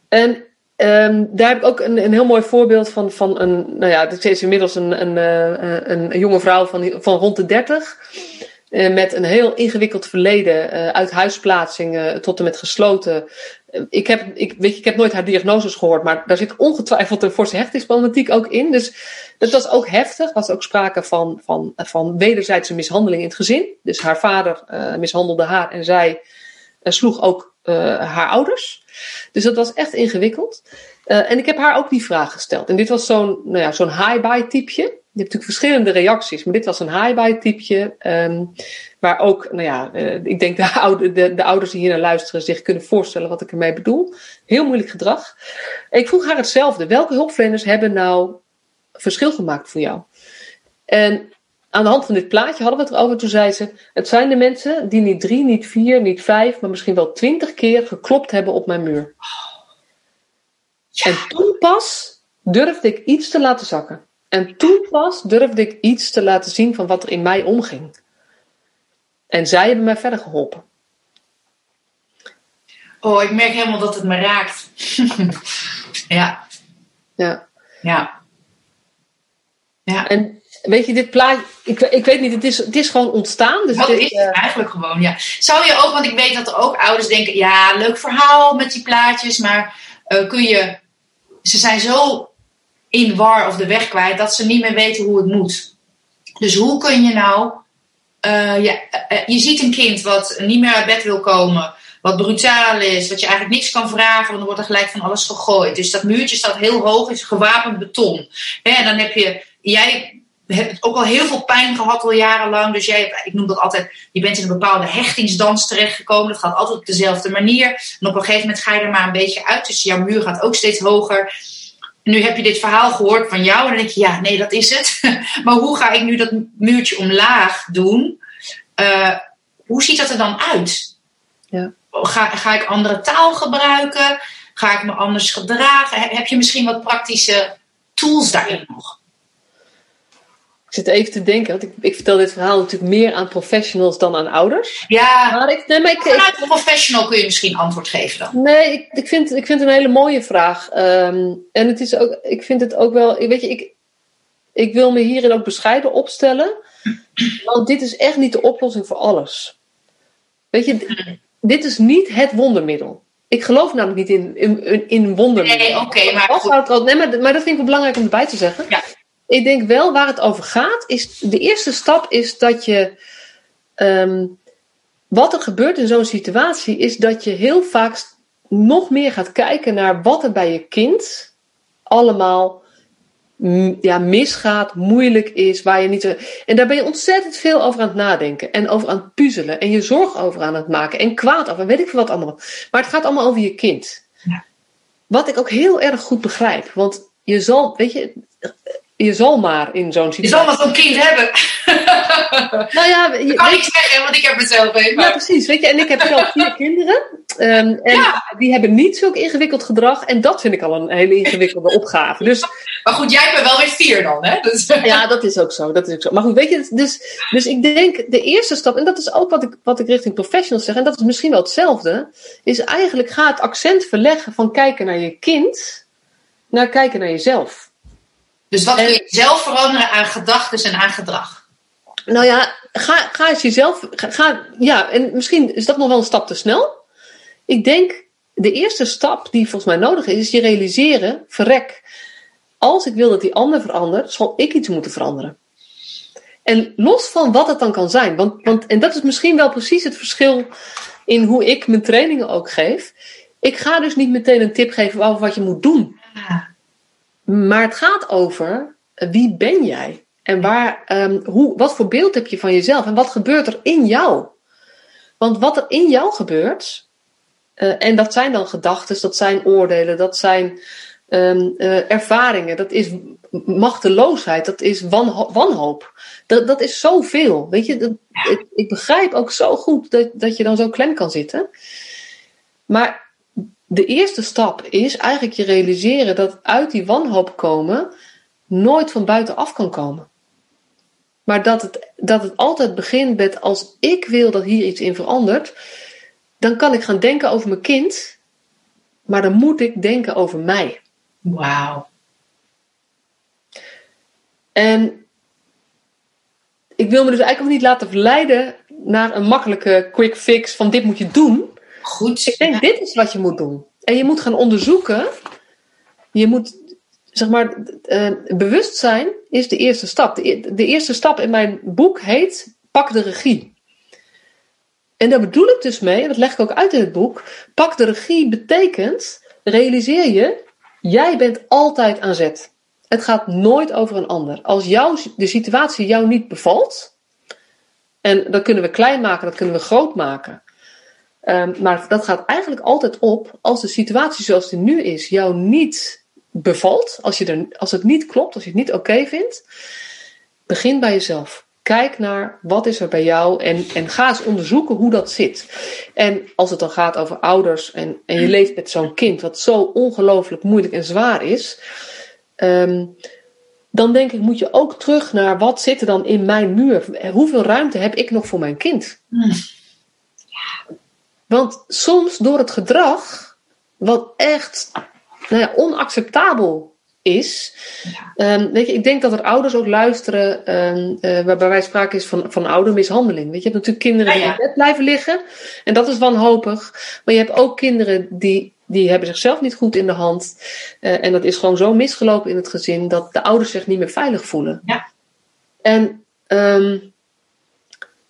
En Um, daar heb ik ook een, een heel mooi voorbeeld van, van een, nou ja, dit is inmiddels een, een, eh, een, een jonge vrouw van, van rond de 30. Uh, met een heel ingewikkeld verleden, uh, uit huisplaatsing tot en met gesloten. ik, heb, ik, weet je, ik heb nooit haar diagnoses gehoord, maar daar zit ongetwijfeld een forse hechtingsproblematiek ook in. Dus dat was ook heftig. Er was ook sprake van, van, van wederzijdse mishandeling in het gezin. Dus haar vader mishandelde haar en zij sloeg ook haar ouders. Dus dat was echt ingewikkeld. Uh, en ik heb haar ook die vraag gesteld. En dit was zo'n nou ja, zo'n high-buy typeje. Je hebt natuurlijk verschillende reacties, maar dit was een high-buy typeje. Um, waar ook, nou ja, uh, ik denk de, oude, de, de, ouders die hier naar luisteren zich kunnen voorstellen wat ik ermee bedoel. Heel moeilijk gedrag. Ik vroeg haar hetzelfde. Welke hulpverleners hebben nou verschil gemaakt voor jou? En aan de hand van dit plaatje hadden we het erover. Toen zei ze: Het zijn de mensen die niet drie, niet vier, niet vijf, maar misschien wel twintig keer geklopt hebben op mijn muur. En toen pas durfde ik iets te laten zakken. En toen pas durfde ik iets te laten zien van wat er in mij omging. En zij hebben mij verder geholpen. Oh, ik merk helemaal dat het me raakt. ja. Ja. Ja. Ja. En weet je, dit plaatje, ik, ik weet niet, het is, het is gewoon ontstaan. Dus dit, is het eh, eigenlijk gewoon, ja. Zou je ook, want ik weet dat er ook ouders denken... ja, leuk verhaal met die plaatjes... maar eh, kun je... ze zijn zo in war of de weg kwijt... dat ze niet meer weten hoe het moet. Dus hoe kun je nou... eh, ja, je ziet een kind wat niet meer uit bed wil komen... wat brutaal is, wat je eigenlijk niks kan vragen... want dan wordt er gelijk van alles gegooid. Dus dat muurtje staat heel hoog, is gewapend beton. Hè, en dan heb je... Jij hebt ook al heel veel pijn gehad al jarenlang. Dus jij, ik noem dat altijd, je bent in een bepaalde hechtingsdans terechtgekomen. Dat gaat altijd op dezelfde manier. En op een gegeven moment ga je er maar een beetje uit. Dus jouw muur gaat ook steeds hoger. En nu heb je dit verhaal gehoord van jou. En dan denk je, ja, nee, dat is het. maar hoe ga ik nu dat muurtje omlaag doen? Eh, hoe ziet dat er dan uit? Ja. Ga, ga ik andere taal gebruiken? Ga ik me anders gedragen? Heb je misschien wat praktische tools daarin nog? Ik zit even te denken, want ik, ik vertel dit verhaal natuurlijk meer aan professionals dan aan ouders. Ja, Maar ik, nee, maar ik, Vanuit een professional kun je misschien antwoord geven dan. Nee, ik, ik, vind, ik vind het een hele mooie vraag. Ehm, en het is ook, ik vind het ook wel, weet je, ik, ik wil me hierin ook bescheiden opstellen. Want dit is echt niet de oplossing voor alles. Weet je, dit is niet het wondermiddel. Ik geloof namelijk niet in, in, in, in wondermiddelen. Nee, oké, maar goed. nee, maar, maar dat vind ik wel belangrijk om erbij te zeggen. Ja. Ik denk wel waar het over gaat, is de eerste stap is dat je. ehm, wat er gebeurt in zo'n situatie, is dat je heel vaak nog meer gaat kijken naar wat er bij je kind allemaal ja, misgaat, moeilijk is, waar je niet. En daar ben je ontzettend veel over aan het nadenken en over aan het puzzelen en je zorg over aan het maken en kwaad over, weet ik veel wat allemaal. Maar het gaat allemaal over je kind. Ja. Wat ik ook heel erg goed begrijp, want je zal, weet je, je zal maar in zo'n Je situatie. zal maar zo'n kind hebben. Nou ja, je, Dat kan ik zeggen, want ik heb het zelf even. Ja, precies. Weet je, en ik heb zelf vier kinderen. Ehm, en die hebben niet zulk ingewikkeld gedrag. En dat vind ik al een hele ingewikkelde opgave. Dus Maar goed, jij hebt er wel weer vier dan, hè? Dus, ja, dat is ook zo. Dat is ook zo. Maar goed, weet je, dus, dus ik denk de eerste stap, en dat is ook wat ik, wat ik richting professionals zeg, en dat is misschien wel hetzelfde, is eigenlijk ga het accent verleggen van kijken naar je kind naar kijken naar jezelf. Dus wat kun je zelf veranderen aan gedachten en aan gedrag? Nou ja, ga, ga eens jezelf. Ga, ga- ja, en misschien is dat nog wel een stap te snel. Ik denk, de eerste stap die volgens mij nodig is, is je realiseren: verrek, als ik wil dat die ander verandert, zal ik iets moeten veranderen. En los van wat het dan kan zijn, want, want, en dat is misschien wel precies het verschil in hoe ik mijn trainingen ook geef. Ik ga dus niet meteen een tip geven over wat je moet doen. Maar het gaat over eh, wie ben jij? En waar, ehm, hoe, wat voor beeld heb je van jezelf? En wat gebeurt er in jou? Want wat er in jou gebeurt, eh, en dat zijn dan gedachten, dat zijn oordelen, dat zijn ehm, eh, ervaringen, dat is machteloosheid, dat is wanho- wanhoop. Dat, dat is zoveel. Weet je, dat, ik, ik begrijp ook zo goed dat, dat je dan zo klem kan zitten. Maar de eerste stap is eigenlijk je realiseren dat uit die wanhoop komen nooit van buitenaf kan komen. Maar dat het, dat het altijd begint met als ik wil dat hier iets in verandert, dan kan ik gaan denken over mijn kind, maar dan moet ik denken over mij. Wauw. En ik wil me dus eigenlijk ook niet laten verleiden naar een makkelijke quick fix van dit moet je doen. Goed. Ik denk, dit is wat je moet doen. En je moet gaan onderzoeken. Je moet, zeg maar, eh, bewustzijn is de eerste stap. De, de eerste stap in mijn boek heet Pak de regie. En daar bedoel ik dus mee, en dat leg ik ook uit in het boek. Pak de regie betekent, realiseer je, jij bent altijd aan zet. Het gaat nooit over een ander. Als jou, de situatie jou niet bevalt, en dat kunnen we klein maken, dat kunnen we groot maken. Ehm, maar dat gaat eigenlijk altijd op als de situatie zoals die nu is jou niet bevalt, als, je er, als het niet klopt, als je het niet oké vindt, begin bij jezelf. Kijk naar wat is er bij jou en, en ga eens onderzoeken hoe dat zit. En als het dan gaat over ouders en, en je leeft met zo'n kind wat zo ongelooflijk moeilijk en zwaar is, ehm, dan denk ik, moet je ook terug naar wat zit er dan in mijn muur? Hoeveel ruimte heb ik nog voor mijn kind? Mm. Want soms door het gedrag, wat echt nou ja, onacceptabel is. Ehm, weet je, ik denk dat er ouders ook luisteren um, uh, waarbij wij sprake is van, van oudermishandeling. Weet je, je hebt natuurlijk kinderen die ja. in bed blijven liggen. En dat is wanhopig. Maar je hebt ook kinderen die, die hebben zichzelf niet goed in de hand. Eh, en dat is gewoon zo misgelopen in het gezin dat de ouders zich niet meer veilig voelen. Ja. En ehm,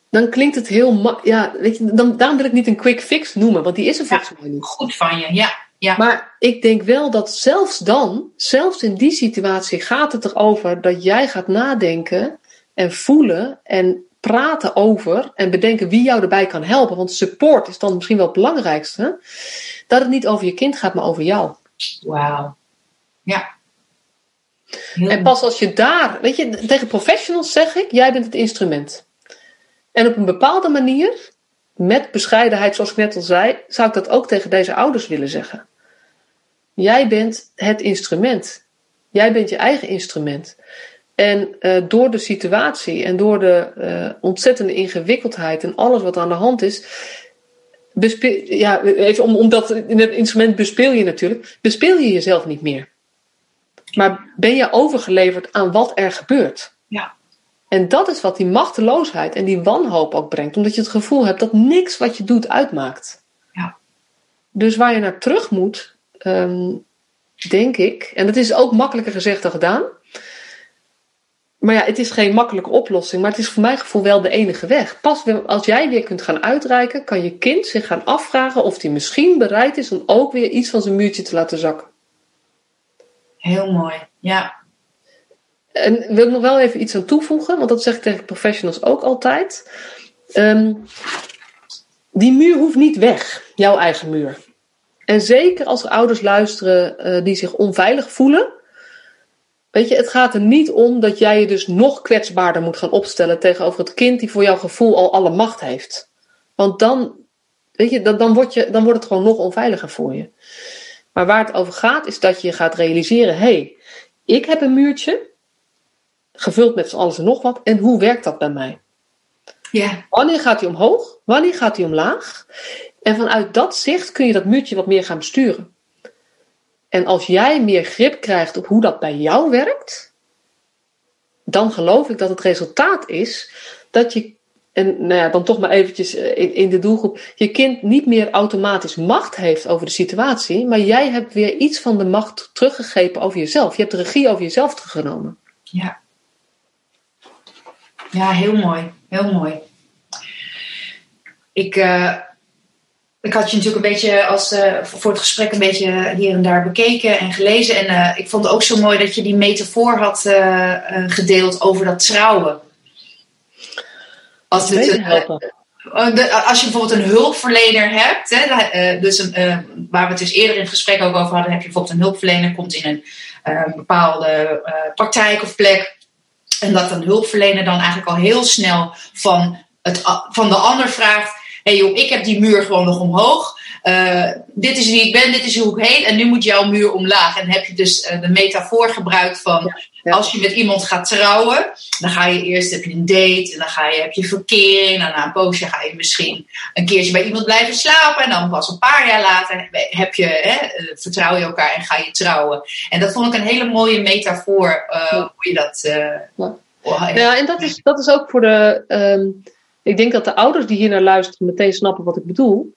dan klinkt het heel... ma- Ja, weet je, dan, daarom wil ik niet een quick fix noemen, want die is er volgens mij niet. Goed van je, ja. ja. Maar ik denk wel dat zelfs dan, zelfs in die situatie, gaat het erover dat jij gaat nadenken en voelen en praten over en bedenken wie jou erbij kan helpen. Want support is dan misschien wel het belangrijkste. Dat het niet over je kind gaat, maar over jou. Wauw. Ja. Heel En pas als je daar, weet je, tegen professionals zeg ik, jij bent het instrument. En op een bepaalde manier, met bescheidenheid, zoals ik net al zei, zou ik dat ook tegen deze ouders willen zeggen. Jij bent het instrument. Jij bent je eigen instrument. En eh, door de situatie en door de eh, ontzettende ingewikkeldheid en alles wat aan de hand is, ja, even om, omdat in het instrument bespeel je natuurlijk, bespeel je jezelf niet meer. Maar ben je overgeleverd aan wat er gebeurt? Ja. En dat is wat die machteloosheid en die wanhoop ook brengt. Omdat je het gevoel hebt dat niks wat je doet uitmaakt. Ja. Dus waar je naar terug moet, ehm, denk ik, en dat is ook makkelijker gezegd dan gedaan. Maar ja, het is geen makkelijke oplossing, maar het is voor mijn gevoel wel de enige weg. Pas als jij weer kunt gaan uitreiken, kan je kind zich gaan afvragen of hij misschien bereid is om ook weer iets van zijn muurtje te laten zakken. Heel mooi. Ja. En wil ik nog wel even iets aan toevoegen, want dat zeg ik tegen professionals ook altijd. Ehm, die muur hoeft niet weg, jouw eigen muur. En zeker als er ouders luisteren eh, die zich onveilig voelen. Weet je, het gaat er niet om dat jij je dus nog kwetsbaarder moet gaan opstellen tegenover het kind die voor jouw gevoel al alle macht heeft. Want dan, weet je, dan, dan, wordt je, dan wordt het gewoon nog onveiliger voor je. Maar waar het over gaat, is dat je gaat realiseren: hé, hey, ik heb een muurtje, gevuld met van alles en nog wat, en hoe werkt dat bij mij? Ja. Wanneer gaat hij omhoog? Wanneer gaat hij omlaag? En vanuit dat zicht kun je dat muurtje wat meer gaan besturen. En als jij meer grip krijgt op hoe dat bij jou werkt, dan geloof ik dat het resultaat is dat je, en nou ja, dan toch maar eventjes eh, in, in de doelgroep, je kind niet meer automatisch macht heeft over de situatie, maar jij hebt weer iets van de macht teruggegrepen over jezelf. Je hebt de regie over jezelf teruggenomen. Ja. Ja, heel mooi. Heel mooi. Ik, eh, ik had je natuurlijk een beetje als, eh, voor het gesprek een beetje hier en daar bekeken en gelezen. En eh, ik vond het ook zo mooi dat je die metafoor had gedeeld over dat trouwen. Als, het. Oh, als je bijvoorbeeld een hulpverlener hebt, hè, dus een, waar we het dus eerder in het gesprek ook over hadden, heb je bijvoorbeeld een hulpverlener, komt in een bepaalde praktijk of plek. En dat een hulpverlener dan eigenlijk al heel snel van, het, van de ander vraagt: hé hey joh, ik heb die muur gewoon nog omhoog. Eh, dit is wie ik ben, dit is hoe ik heet en nu moet jouw muur omlaag. En heb je dus eh, de metafoor gebruikt van ja. als je met iemand gaat trouwen, dan ga je eerst heb je een date en dan ga je, heb je verkering. En na een poosje ga je misschien een keertje bij iemand blijven slapen. En dan pas een paar jaar later heb je, hè, eh, vertrouw je elkaar en ga je trouwen. En dat vond ik een hele mooie metafoor Ja. hoe je dat. Ja. oh, Ja, en dat is, dat is ook voor de. ehm, ik denk dat de ouders die hier naar luisteren meteen snappen wat ik bedoel.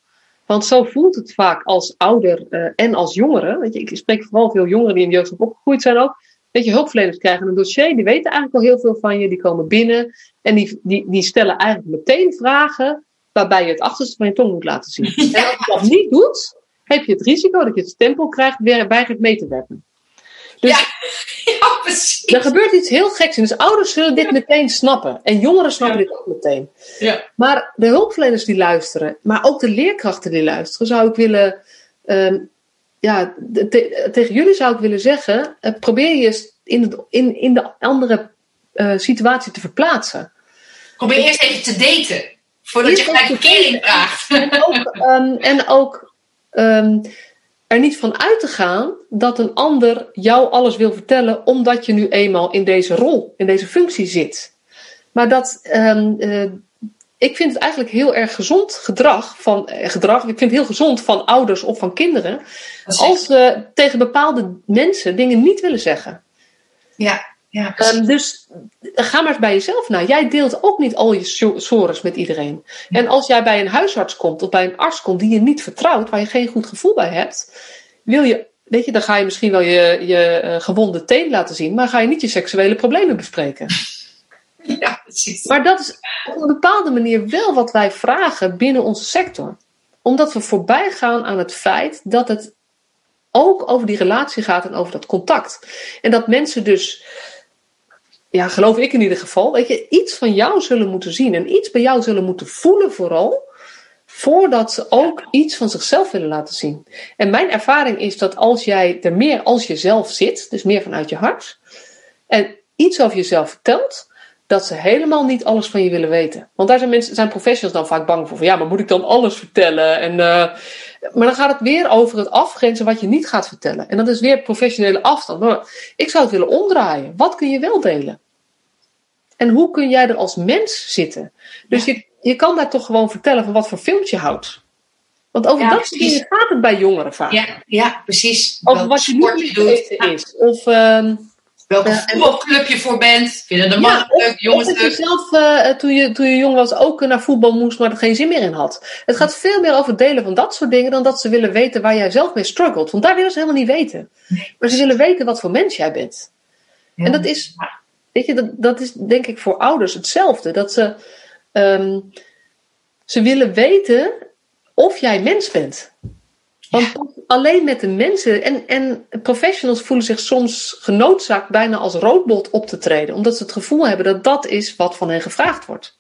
Want zo voelt het vaak als ouder eh, en als jongere. Weet je, ik spreek vooral veel jongeren die in de jeugdzorg opgegroeid zijn ook. Weet je, hulpverleners krijgen een dossier, die weten eigenlijk al heel veel van je, die komen binnen en die, die, die stellen eigenlijk meteen vragen waarbij je het achterste van je tong moet laten zien. En als je dat niet doet, heb je het risico dat je het stempel krijgt, weer weigert mee te werken. Dus Ja. ja, precies. er gebeurt iets heel geks in. Dus ouders zullen dit meteen snappen. En jongeren snappen dit ook meteen. Ja. Maar de hulpverleners die luisteren, maar ook de leerkrachten die luisteren, zou ik willen. ehm, ja, te- tegen jullie zou ik willen zeggen: eh, probeer je eens in, het, in, in de andere eh, situatie te verplaatsen. Probeer eerst even te daten. Voordat je gelijk even te verkering vraagt. En ook, ehm, en ook ehm, er niet van uit te gaan dat een ander jou alles wil vertellen omdat je nu eenmaal in deze rol, in deze functie zit. Maar dat, um, uh, ik vind het eigenlijk heel erg gezond gedrag van eh, gedrag. Ik vind het heel gezond van ouders of van kinderen. Als ze tegen bepaalde mensen dingen niet willen zeggen. Ja, ja. Um, dus ga maar eens bij jezelf na. Jij deelt ook niet al je sores met iedereen. Ja. En als jij bij een huisarts komt of bij een arts komt die je niet vertrouwt, waar je geen goed gevoel bij hebt, wil je, weet je, dan ga je misschien wel je, je uh, gewonde teen laten zien, maar ga je niet je seksuele problemen bespreken. Ja, precies. Maar dat is op een bepaalde manier wel wat wij vragen binnen onze sector. Omdat we voorbij gaan aan het feit dat het ook over die relatie gaat en over dat contact. En dat mensen dus, ja, geloof ik in ieder geval, weet je, iets van jou zullen moeten zien en iets bij jou zullen moeten voelen vooral. Voordat ze ook iets van zichzelf willen laten zien. En mijn ervaring is dat als jij er meer als jezelf zit, dus meer vanuit je hart, en iets over jezelf vertelt, dat ze helemaal niet alles van je willen weten. Want daar zijn mensen, zijn professionals dan vaak bang voor. Van, ja, maar moet ik dan alles vertellen? En, uh, maar dan gaat het weer over het afgrenzen wat je niet gaat vertellen. En dat is weer professionele afstand. Maar ik zou het willen omdraaien. Wat kun je wel delen? En hoe kun jij er als mens zitten? Dus je, je kan daar toch gewoon vertellen van wat voor films je houdt. Want over ja, dat dingen gaat het bij jongeren vaak. Ja, ja precies. Over wat je niet weten is. Of... Uh, Welke uh, voetbalclub je voor bent. Vinden de mannen ja, leuk, jongens leuk. je zelf uh, toen, je, toen je jong was ook naar voetbal moest, maar er geen zin meer in had. Het gaat veel meer over delen van dat soort dingen dan dat ze willen weten waar jij zelf mee struggelt. Want daar willen ze helemaal niet weten. Maar ze willen weten wat voor mens jij bent. Ja. En dat is, weet je, dat, dat is denk ik voor ouders hetzelfde. Dat ze, um, ze willen weten of jij mens bent. Want alleen met de mensen en, en professionals voelen zich soms genoodzaakt bijna als roodbot op te treden, omdat ze het gevoel hebben dat dat is wat van hen gevraagd wordt.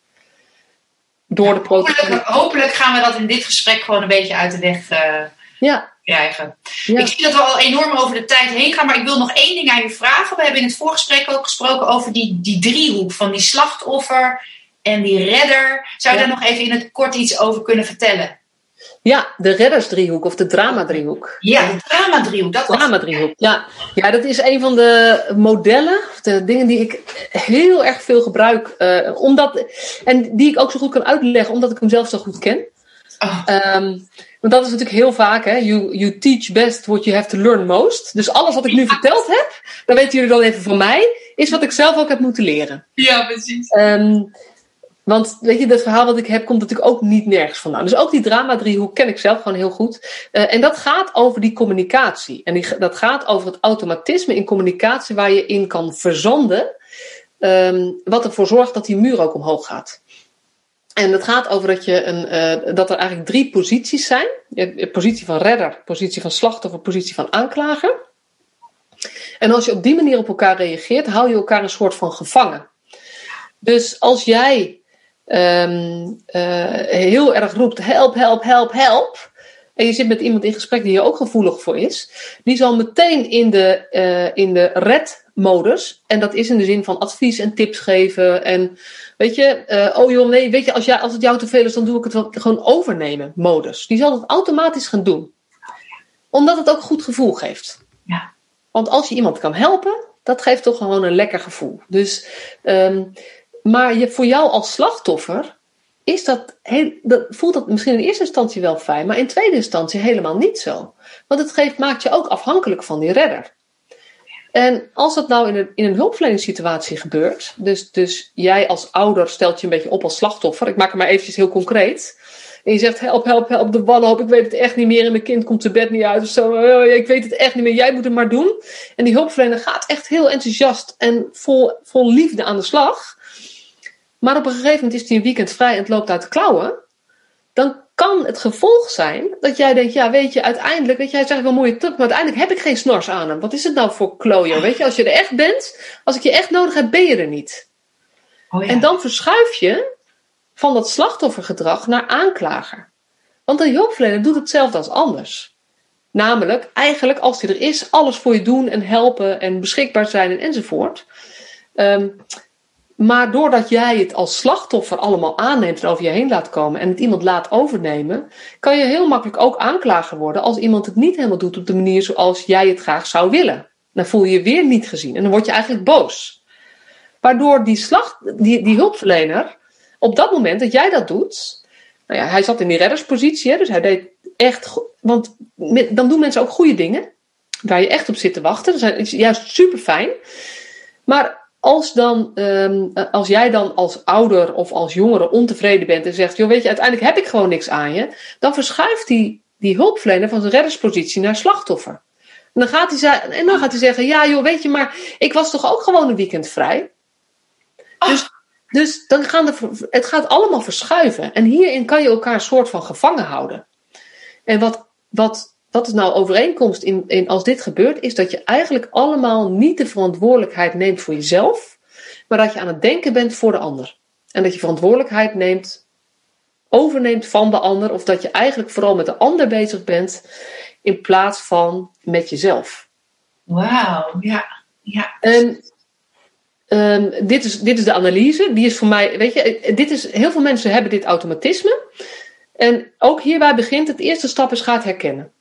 Door de hopelijk, hopelijk gaan we dat in dit gesprek gewoon een beetje uit de weg uh, ja. krijgen. Ja. Ik zie dat we al enorm over de tijd heen gaan, maar ik wil nog één ding aan je vragen. We hebben in het voorgesprek ook gesproken over die, die driehoek van die slachtoffer en die redder. Zou je daar nog even in het kort iets over kunnen vertellen? Ja, de reddersdriehoek of de dramadriehoek. Ja, de dramadriehoek. Dat dramadriehoek, ja. Ja, dat is een van de modellen, de dingen die ik heel erg veel gebruik. Uh, omdat, en die ik ook zo goed kan uitleggen, omdat ik hem zelf zo goed ken. Oh. Um, want dat is natuurlijk heel vaak, hè. You, you teach best what you have to learn most. Dus alles wat ik nu verteld heb, dan weten jullie dan even van mij, is wat ik zelf ook heb moeten leren. Ja, precies. Um, want weet je, dat verhaal wat ik heb komt natuurlijk ook niet nergens vandaan. Dus ook die drama-driehoek ken ik zelf gewoon heel goed. Uh, en dat gaat over die communicatie. En dat gaat over het automatisme in communicatie waar je in kan verzanden. Um, wat ervoor zorgt dat die muur ook omhoog gaat. En het gaat over dat, je een, uh, dat er eigenlijk drie posities zijn: positie van redder, positie van slachtoffer, positie van aanklager. En als je op die manier op elkaar reageert, hou je elkaar een soort van gevangen. Dus als jij um, uh, heel erg roept: help, help, help, help. En je zit met iemand in gesprek die hier ook gevoelig voor is, die zal meteen in de, uh, in de red-modus, en dat is in de zin van advies en tips geven. En weet je, uh, oh joh, nee, weet je, als, jij, als het jou te veel is, dan doe ik het wel gewoon overnemen, modus. Die zal het automatisch gaan doen, omdat het ook goed gevoel geeft. Ja. Want als je iemand kan helpen, dat geeft toch gewoon een lekker gevoel. Dus um, maar je, voor jou als slachtoffer is dat, heel, dat, voelt dat misschien in eerste instantie wel fijn, maar in tweede instantie helemaal niet zo. Want het geeft, maakt je ook afhankelijk van die redder. En als dat nou in een, in een hulpverleningssituatie gebeurt, dus, dus jij als ouder stelt je een beetje op als slachtoffer, ik maak het maar eventjes heel concreet. En je zegt: help, help, help de wanhoop, ik weet het echt niet meer en mijn kind komt te bed niet uit of zo. Oh, ik weet het echt niet meer, jij moet het maar doen. En die hulpverlener gaat echt heel enthousiast en vol, vol liefde aan de slag. Maar op een gegeven moment is hij een weekend vrij en het loopt uit de klauwen. Dan kan het gevolg zijn dat jij denkt, ja, weet je, uiteindelijk, weet je, hij zegt wel mooie tip, maar uiteindelijk heb ik geen snors aan hem. Wat is het nou voor klojo? Weet je, als je er echt bent, als ik je echt nodig heb, ben je er niet. Oh ja. En dan verschuif je van dat slachtoffergedrag naar aanklager. Want een hulpverlener doet hetzelfde als anders. Namelijk, eigenlijk als hij er is, alles voor je doen en helpen en beschikbaar zijn en enzovoort. Um, Maar doordat jij het als slachtoffer allemaal aanneemt en over je heen laat komen en het iemand laat overnemen, kan je heel makkelijk ook aanklager worden als iemand het niet helemaal doet op de manier zoals jij het graag zou willen. Dan voel je je weer niet gezien en dan word je eigenlijk boos. Waardoor die, slag, die, die hulpverlener op dat moment dat jij dat doet, nou ja, hij zat in die redderspositie, dus hij deed echt, want dan doen mensen ook goede dingen waar je echt op zit te wachten. Dat is juist super fijn. Maar als, dan, ehm, als jij dan als ouder of als jongere ontevreden bent en zegt: joh, weet je, uiteindelijk heb ik gewoon niks aan je, dan verschuift die, die hulpverlener van zijn redderspositie naar slachtoffer. En dan, gaat hij, en dan gaat hij zeggen: ja, joh, weet je, maar ik was toch ook gewoon een weekend vrij. Dus, dus dan gaan de, het gaat allemaal verschuiven. En hierin kan je elkaar een soort van gevangen houden. En wat, wat wat is nou overeenkomst in, in als dit gebeurt, is dat je eigenlijk allemaal niet de verantwoordelijkheid neemt voor jezelf, maar dat je aan het denken bent voor de ander. En dat je verantwoordelijkheid neemt, overneemt van de ander, of dat je eigenlijk vooral met de ander bezig bent in plaats van met jezelf. Wauw, ja. ja. En um, dit, is, dit is de analyse. Die is voor mij, weet je, dit is, heel veel mensen hebben dit automatisme. En ook hierbij begint het eerste stap is gaat herkennen.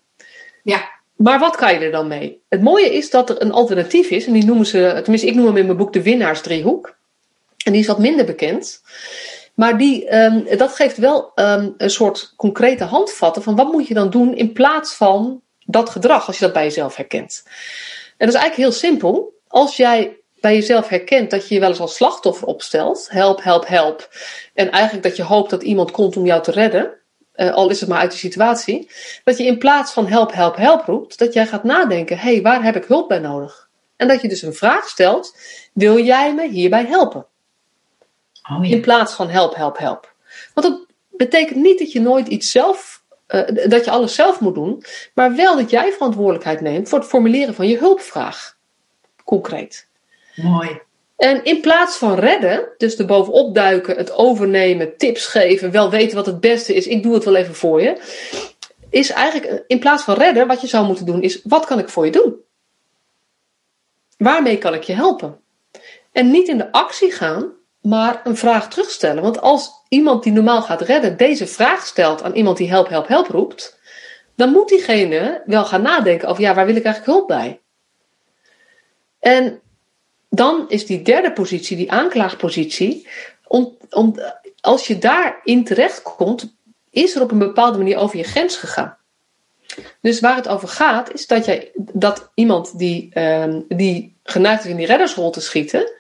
Ja. Maar wat kan je er dan mee? Het mooie is dat er een alternatief is. En die noemen ze, tenminste ik noem hem in mijn boek de winnaarsdriehoek. En die is wat minder bekend. Maar die, um, dat geeft wel um, een soort concrete handvatten van wat moet je dan doen in plaats van dat gedrag, als je dat bij jezelf herkent. En dat is eigenlijk heel simpel. Als jij bij jezelf herkent dat je je wel eens als slachtoffer opstelt, help, help, help, en eigenlijk dat je hoopt dat iemand komt om jou te redden, uh, al is het maar uit de situatie, dat je in plaats van help, help, help roept, dat jij gaat nadenken, hé, hey, waar heb ik hulp bij nodig? En dat je dus een vraag stelt, wil jij me hierbij helpen? Oh, ja. In plaats van help, help, help. Want dat betekent niet dat je nooit iets zelf, uh, dat je alles zelf moet doen, maar wel dat jij verantwoordelijkheid neemt voor het formuleren van je hulpvraag. Concreet. Mooi. En in plaats van redden, dus er bovenop duiken, het overnemen, tips geven, wel weten wat het beste is, ik doe het wel even voor je, is eigenlijk in plaats van redden, wat je zou moeten doen, is wat kan ik voor je doen? Waarmee kan ik je helpen? En niet in de actie gaan, maar een vraag terugstellen. Want als iemand die normaal gaat redden deze vraag stelt aan iemand die help, help, help roept, dan moet diegene wel gaan nadenken over ja, waar wil ik eigenlijk hulp bij? En dan is die derde positie, die aanklaagpositie, om, als je daarin terechtkomt, is er op een bepaalde manier over je grens gegaan. Dus waar het over gaat, is dat, jij, dat iemand die, um, die geneigd is in die reddersrol te schieten,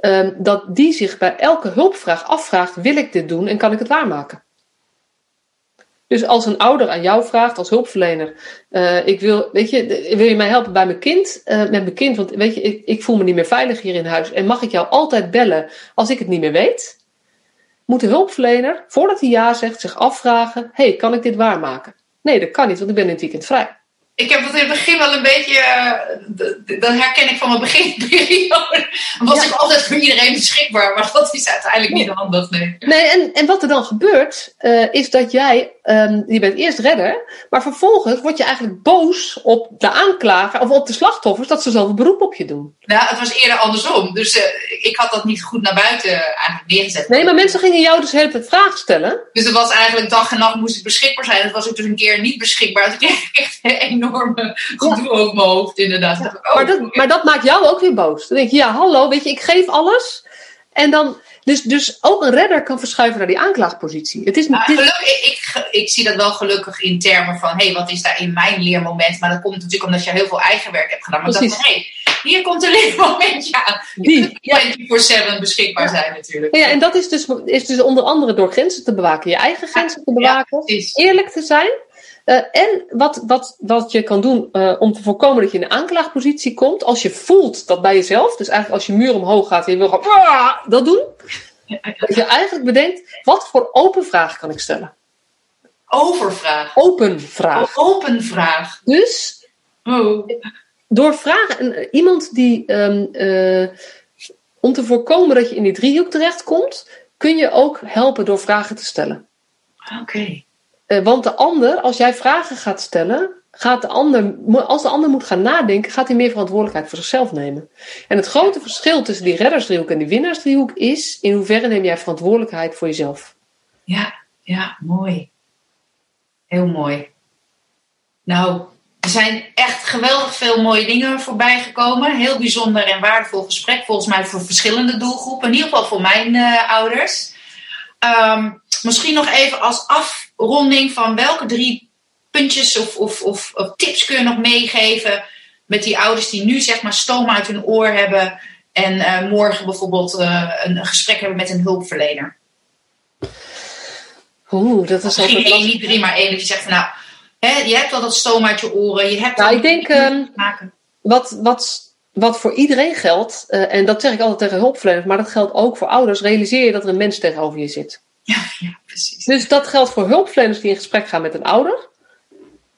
um, dat die zich bij elke hulpvraag afvraagt: wil ik dit doen en kan ik het waarmaken? Dus als een ouder aan jou vraagt als hulpverlener, uh, ik wil, weet je, wil je mij helpen bij mijn kind, uh, met mijn kind, want weet je, ik, ik, voel me niet meer veilig hier in huis en mag ik jou altijd bellen als ik het niet meer weet? Moet de hulpverlener, voordat hij ja zegt, zich afvragen, hey, kan ik dit waarmaken? Nee, dat kan niet, want ik ben in het weekend vrij ik heb dat in het begin wel een beetje. Uh, dat herken ik van mijn beginperiode. Was ik altijd voor iedereen beschikbaar, maar dat is uiteindelijk niet handig. Nee, nee en, en wat er dan gebeurt, uh, is dat jij. Um, je bent eerst redder, maar vervolgens word je eigenlijk boos op de aanklager of op de slachtoffers dat ze zoveel beroep op je doen. Nou, het was eerder andersom. Dus uh, ik had dat niet goed naar buiten eigenlijk neergezet. Nee, maar mensen gingen jou dus de hele tijd vragen stellen. Dus het was eigenlijk dag en nacht moest ik beschikbaar zijn. Dat was ik dus een keer niet beschikbaar. Ik kreeg echt enorm enorme gedoe ja. ook mijn hoofd, inderdaad. Ja. Oh, maar, dat, maar dat maakt jou ook weer boos. Dan denk je, ja, hallo, weet je, ik geef alles. En dan, dus, dus ook een redder kan verschuiven naar die aanklaagpositie. Het is, gelukkig, ik, ik, zie dat wel gelukkig in termen van, hé, hey, wat is daar in mijn leermoment? Maar dat komt natuurlijk omdat je heel veel eigen werk hebt gedaan. Maar Precies. dat hey, hier komt een leermomentje aan. Die, voor 7 beschikbaar zijn natuurlijk. Ja, en dat is dus, is dus onder andere door grenzen te bewaken. Je eigen grenzen te bewaken. eerlijk te zijn. Uh, en wat, wat, wat je kan doen uh, om te voorkomen dat je in een aanklaagpositie komt, als je voelt dat bij jezelf, dus eigenlijk als je muur omhoog gaat en je wil gewoon dat doen, dat je eigenlijk bedenkt, wat voor open vraag kan ik stellen? Overvraag. Open vraag. Open vraag. Dus oh. door vragen, iemand die, um, uh, om te voorkomen dat je in die driehoek terechtkomt, kun je ook helpen door vragen te stellen. Oké. Okay. Uh, want de ander, als jij vragen gaat stellen, gaat de ander, als de ander moet gaan nadenken, gaat hij meer verantwoordelijkheid voor zichzelf nemen. En het grote verschil tussen die reddersdriehoek en die winnaarsdriehoek is in hoeverre neem jij verantwoordelijkheid voor jezelf. Ja, ja, mooi. Heel mooi. Nou, er zijn echt geweldig veel mooie dingen voorbij gekomen. Heel bijzonder en waardevol gesprek. Volgens mij voor verschillende doelgroepen. In ieder geval voor mijn uh, ouders. Um, misschien nog even als afronding van welke drie puntjes of, of, of, of, tips kun je nog meegeven met die ouders die nu zeg maar stoom uit hun oor hebben en uh, morgen bijvoorbeeld uh, een, gesprek hebben met een hulpverlener? Oeh, dat is altijd... Geen niet drie, maar één dat je zegt van nou, hè, je hebt al dat stoom uit je oren, je hebt nou, ik denk, um, wat, wat, wat voor iedereen geldt, uh, en dat zeg ik altijd tegen hulpverleners, maar dat geldt ook voor ouders, realiseer je dat er een mens tegenover je zit. Ja, ja, precies. Dus dat geldt voor hulpverleners die in gesprek gaan met een ouder.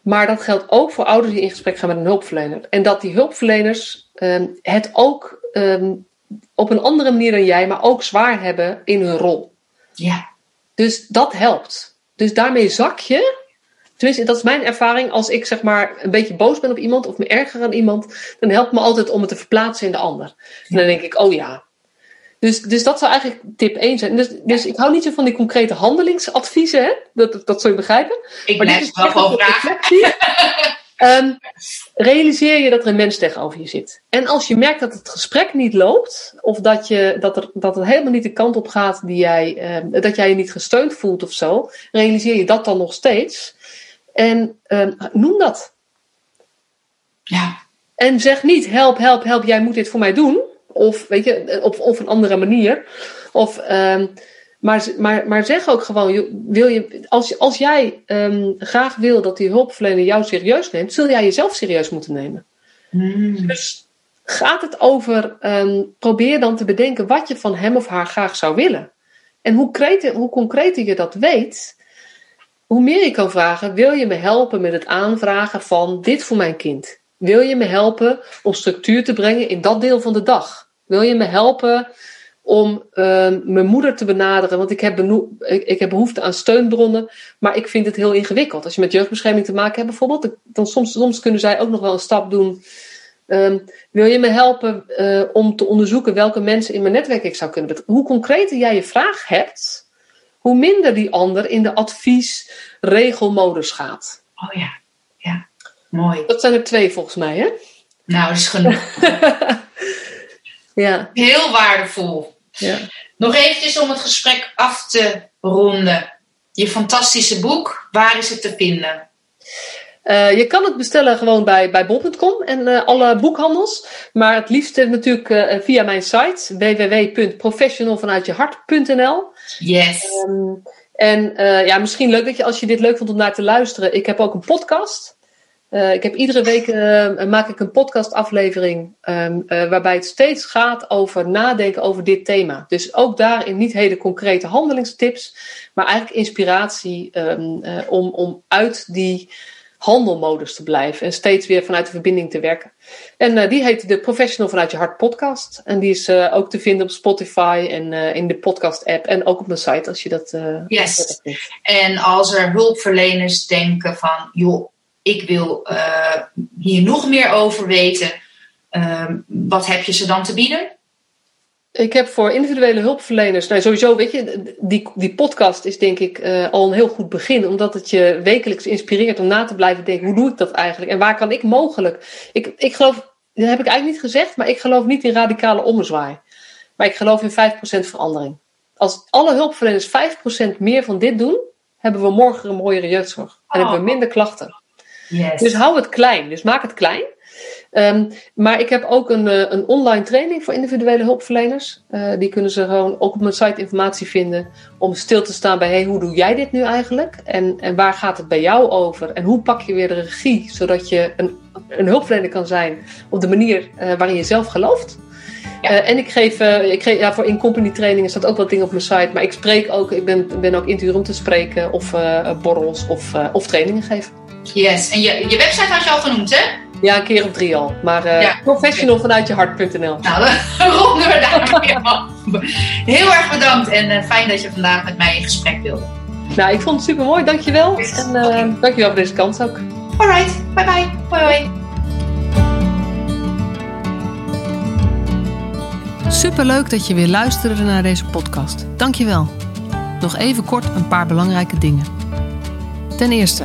Maar dat geldt ook voor ouders die in gesprek gaan met een hulpverlener. En dat die hulpverleners um, het ook um, op een andere manier dan jij, maar ook zwaar hebben in hun rol. Ja. Dus dat helpt. Dus daarmee zak je. Tenminste, dat is mijn ervaring. Als ik zeg maar een beetje boos ben op iemand of me erger aan iemand, dan helpt me altijd om het te verplaatsen in de ander. En dan denk ik, oh ja, dus, dus dat zou eigenlijk tip 1 zijn. Dus, dus ik hou niet zo van die concrete handelingsadviezen, hè? Dat, dat zul je begrijpen. Ik maar dit is wel gewoon vragen. um, realiseer je dat er een mens tegenover je zit. En als je merkt dat het gesprek niet loopt, of dat, je, dat, er, dat het helemaal niet de kant op gaat die jij, um, dat jij je niet gesteund voelt of zo, realiseer je dat dan nog steeds. En um, noem dat. Ja. En zeg niet: help, help, help, jij moet dit voor mij doen. Of, weet je, op, op een andere manier. Of, um, maar, maar, maar zeg ook gewoon, wil je, als, als jij um, graag wil dat die hulpverlener jou serieus neemt, zul jij jezelf serieus moeten nemen. Mm. Dus gaat het over, um, probeer dan te bedenken wat je van hem of haar graag zou willen. En hoe, hoe concreter je dat weet, hoe meer je kan vragen, wil je me helpen met het aanvragen van dit voor mijn kind? Wil je me helpen om structuur te brengen in dat deel van de dag? Wil je me helpen om uh, mijn moeder te benaderen? Want ik heb, ik, ik, heb behoefte aan steunbronnen, maar ik vind het heel ingewikkeld. Als je met jeugdbescherming te maken hebt bijvoorbeeld, dan soms, soms kunnen zij ook nog wel een stap doen. Um, wil je me helpen uh, om te onderzoeken welke mensen in mijn netwerk ik zou kunnen betrekken? Hoe concreter jij je vraag hebt, hoe minder die ander in de advies-regelmodus gaat. Oh ja, ja, mooi. Dat zijn er twee volgens mij, hè? Nou, dat is genoeg. Ja. Heel waardevol. Ja. Nog eventjes om het gesprek af te ronden. Je fantastische boek, waar is het te vinden? Uh, je kan het bestellen gewoon bij, bij bol.com en uh, alle boekhandels. Maar het liefst natuurlijk uh, via mijn site www.professionalvanuitjehart.nl. Yes. Um, en ja, misschien leuk dat je als je dit leuk vond om naar te luisteren. Ik heb ook een podcast. Uh, ik heb iedere week uh, maak ik een podcastaflevering um, uh, waarbij het steeds gaat over nadenken over dit thema. Dus ook daarin niet hele concrete handelingstips, maar eigenlijk inspiratie um, om, om uit die handelmodus te blijven en steeds weer vanuit de verbinding te werken. En die heet de Professional vanuit je hart podcast. En die is ook te vinden op Spotify en in de podcast app en ook op mijn site als je dat. yes. En als er hulpverleners denken van joh ik wil uh, hier nog meer over weten. Uh, wat heb je ze dan te bieden? Ik heb voor individuele hulpverleners, nou sowieso, weet je, die, die podcast is denk ik uh, al een heel goed begin, omdat het je wekelijks inspireert om na te blijven denken, hoe doe ik dat eigenlijk en waar kan ik mogelijk? Ik, ik geloof, dat heb ik eigenlijk niet gezegd, maar ik geloof niet in radicale ommezwaai. Maar ik geloof in 5% verandering. Als alle hulpverleners 5% meer van dit doen, hebben we morgen een mooiere jeugdzorg. En oh. hebben we minder klachten. Yes. Dus hou het klein. Dus maak het klein. Um, maar ik heb ook een, uh, een online training voor individuele hulpverleners. Uh, die kunnen ze gewoon ook op mijn site informatie vinden. Om stil te staan bij hey, hoe doe jij dit nu eigenlijk? En, en waar gaat het bij jou over? En hoe pak je weer de regie zodat je een, een hulpverlener kan zijn op de manier uh, waarin je zelf gelooft? Ja. En ik geef, ik geef ja, voor in-company trainingen staat ook wat dingen op mijn site. Maar ik spreek ook, ik ben, ben ook in om te spreken of borrels of, of trainingen geven. Yes, en je, je website had je al genoemd, hè? Ja, een keer of drie al. Maar uh, ja. professional vanuit je hart.nl. Nou, dan ronden we daar weer af. Heel erg bedankt en uh, fijn dat je vandaag met mij in gesprek wilde. Nou, ik vond het super mooi, dankjewel. Yes. En uh, okay. dankjewel voor deze kans ook. Alright. Bye bye. Hoi hoi. Superleuk dat je weer luisterde naar deze podcast. Dankjewel. Nog even kort een paar belangrijke dingen. Ten eerste,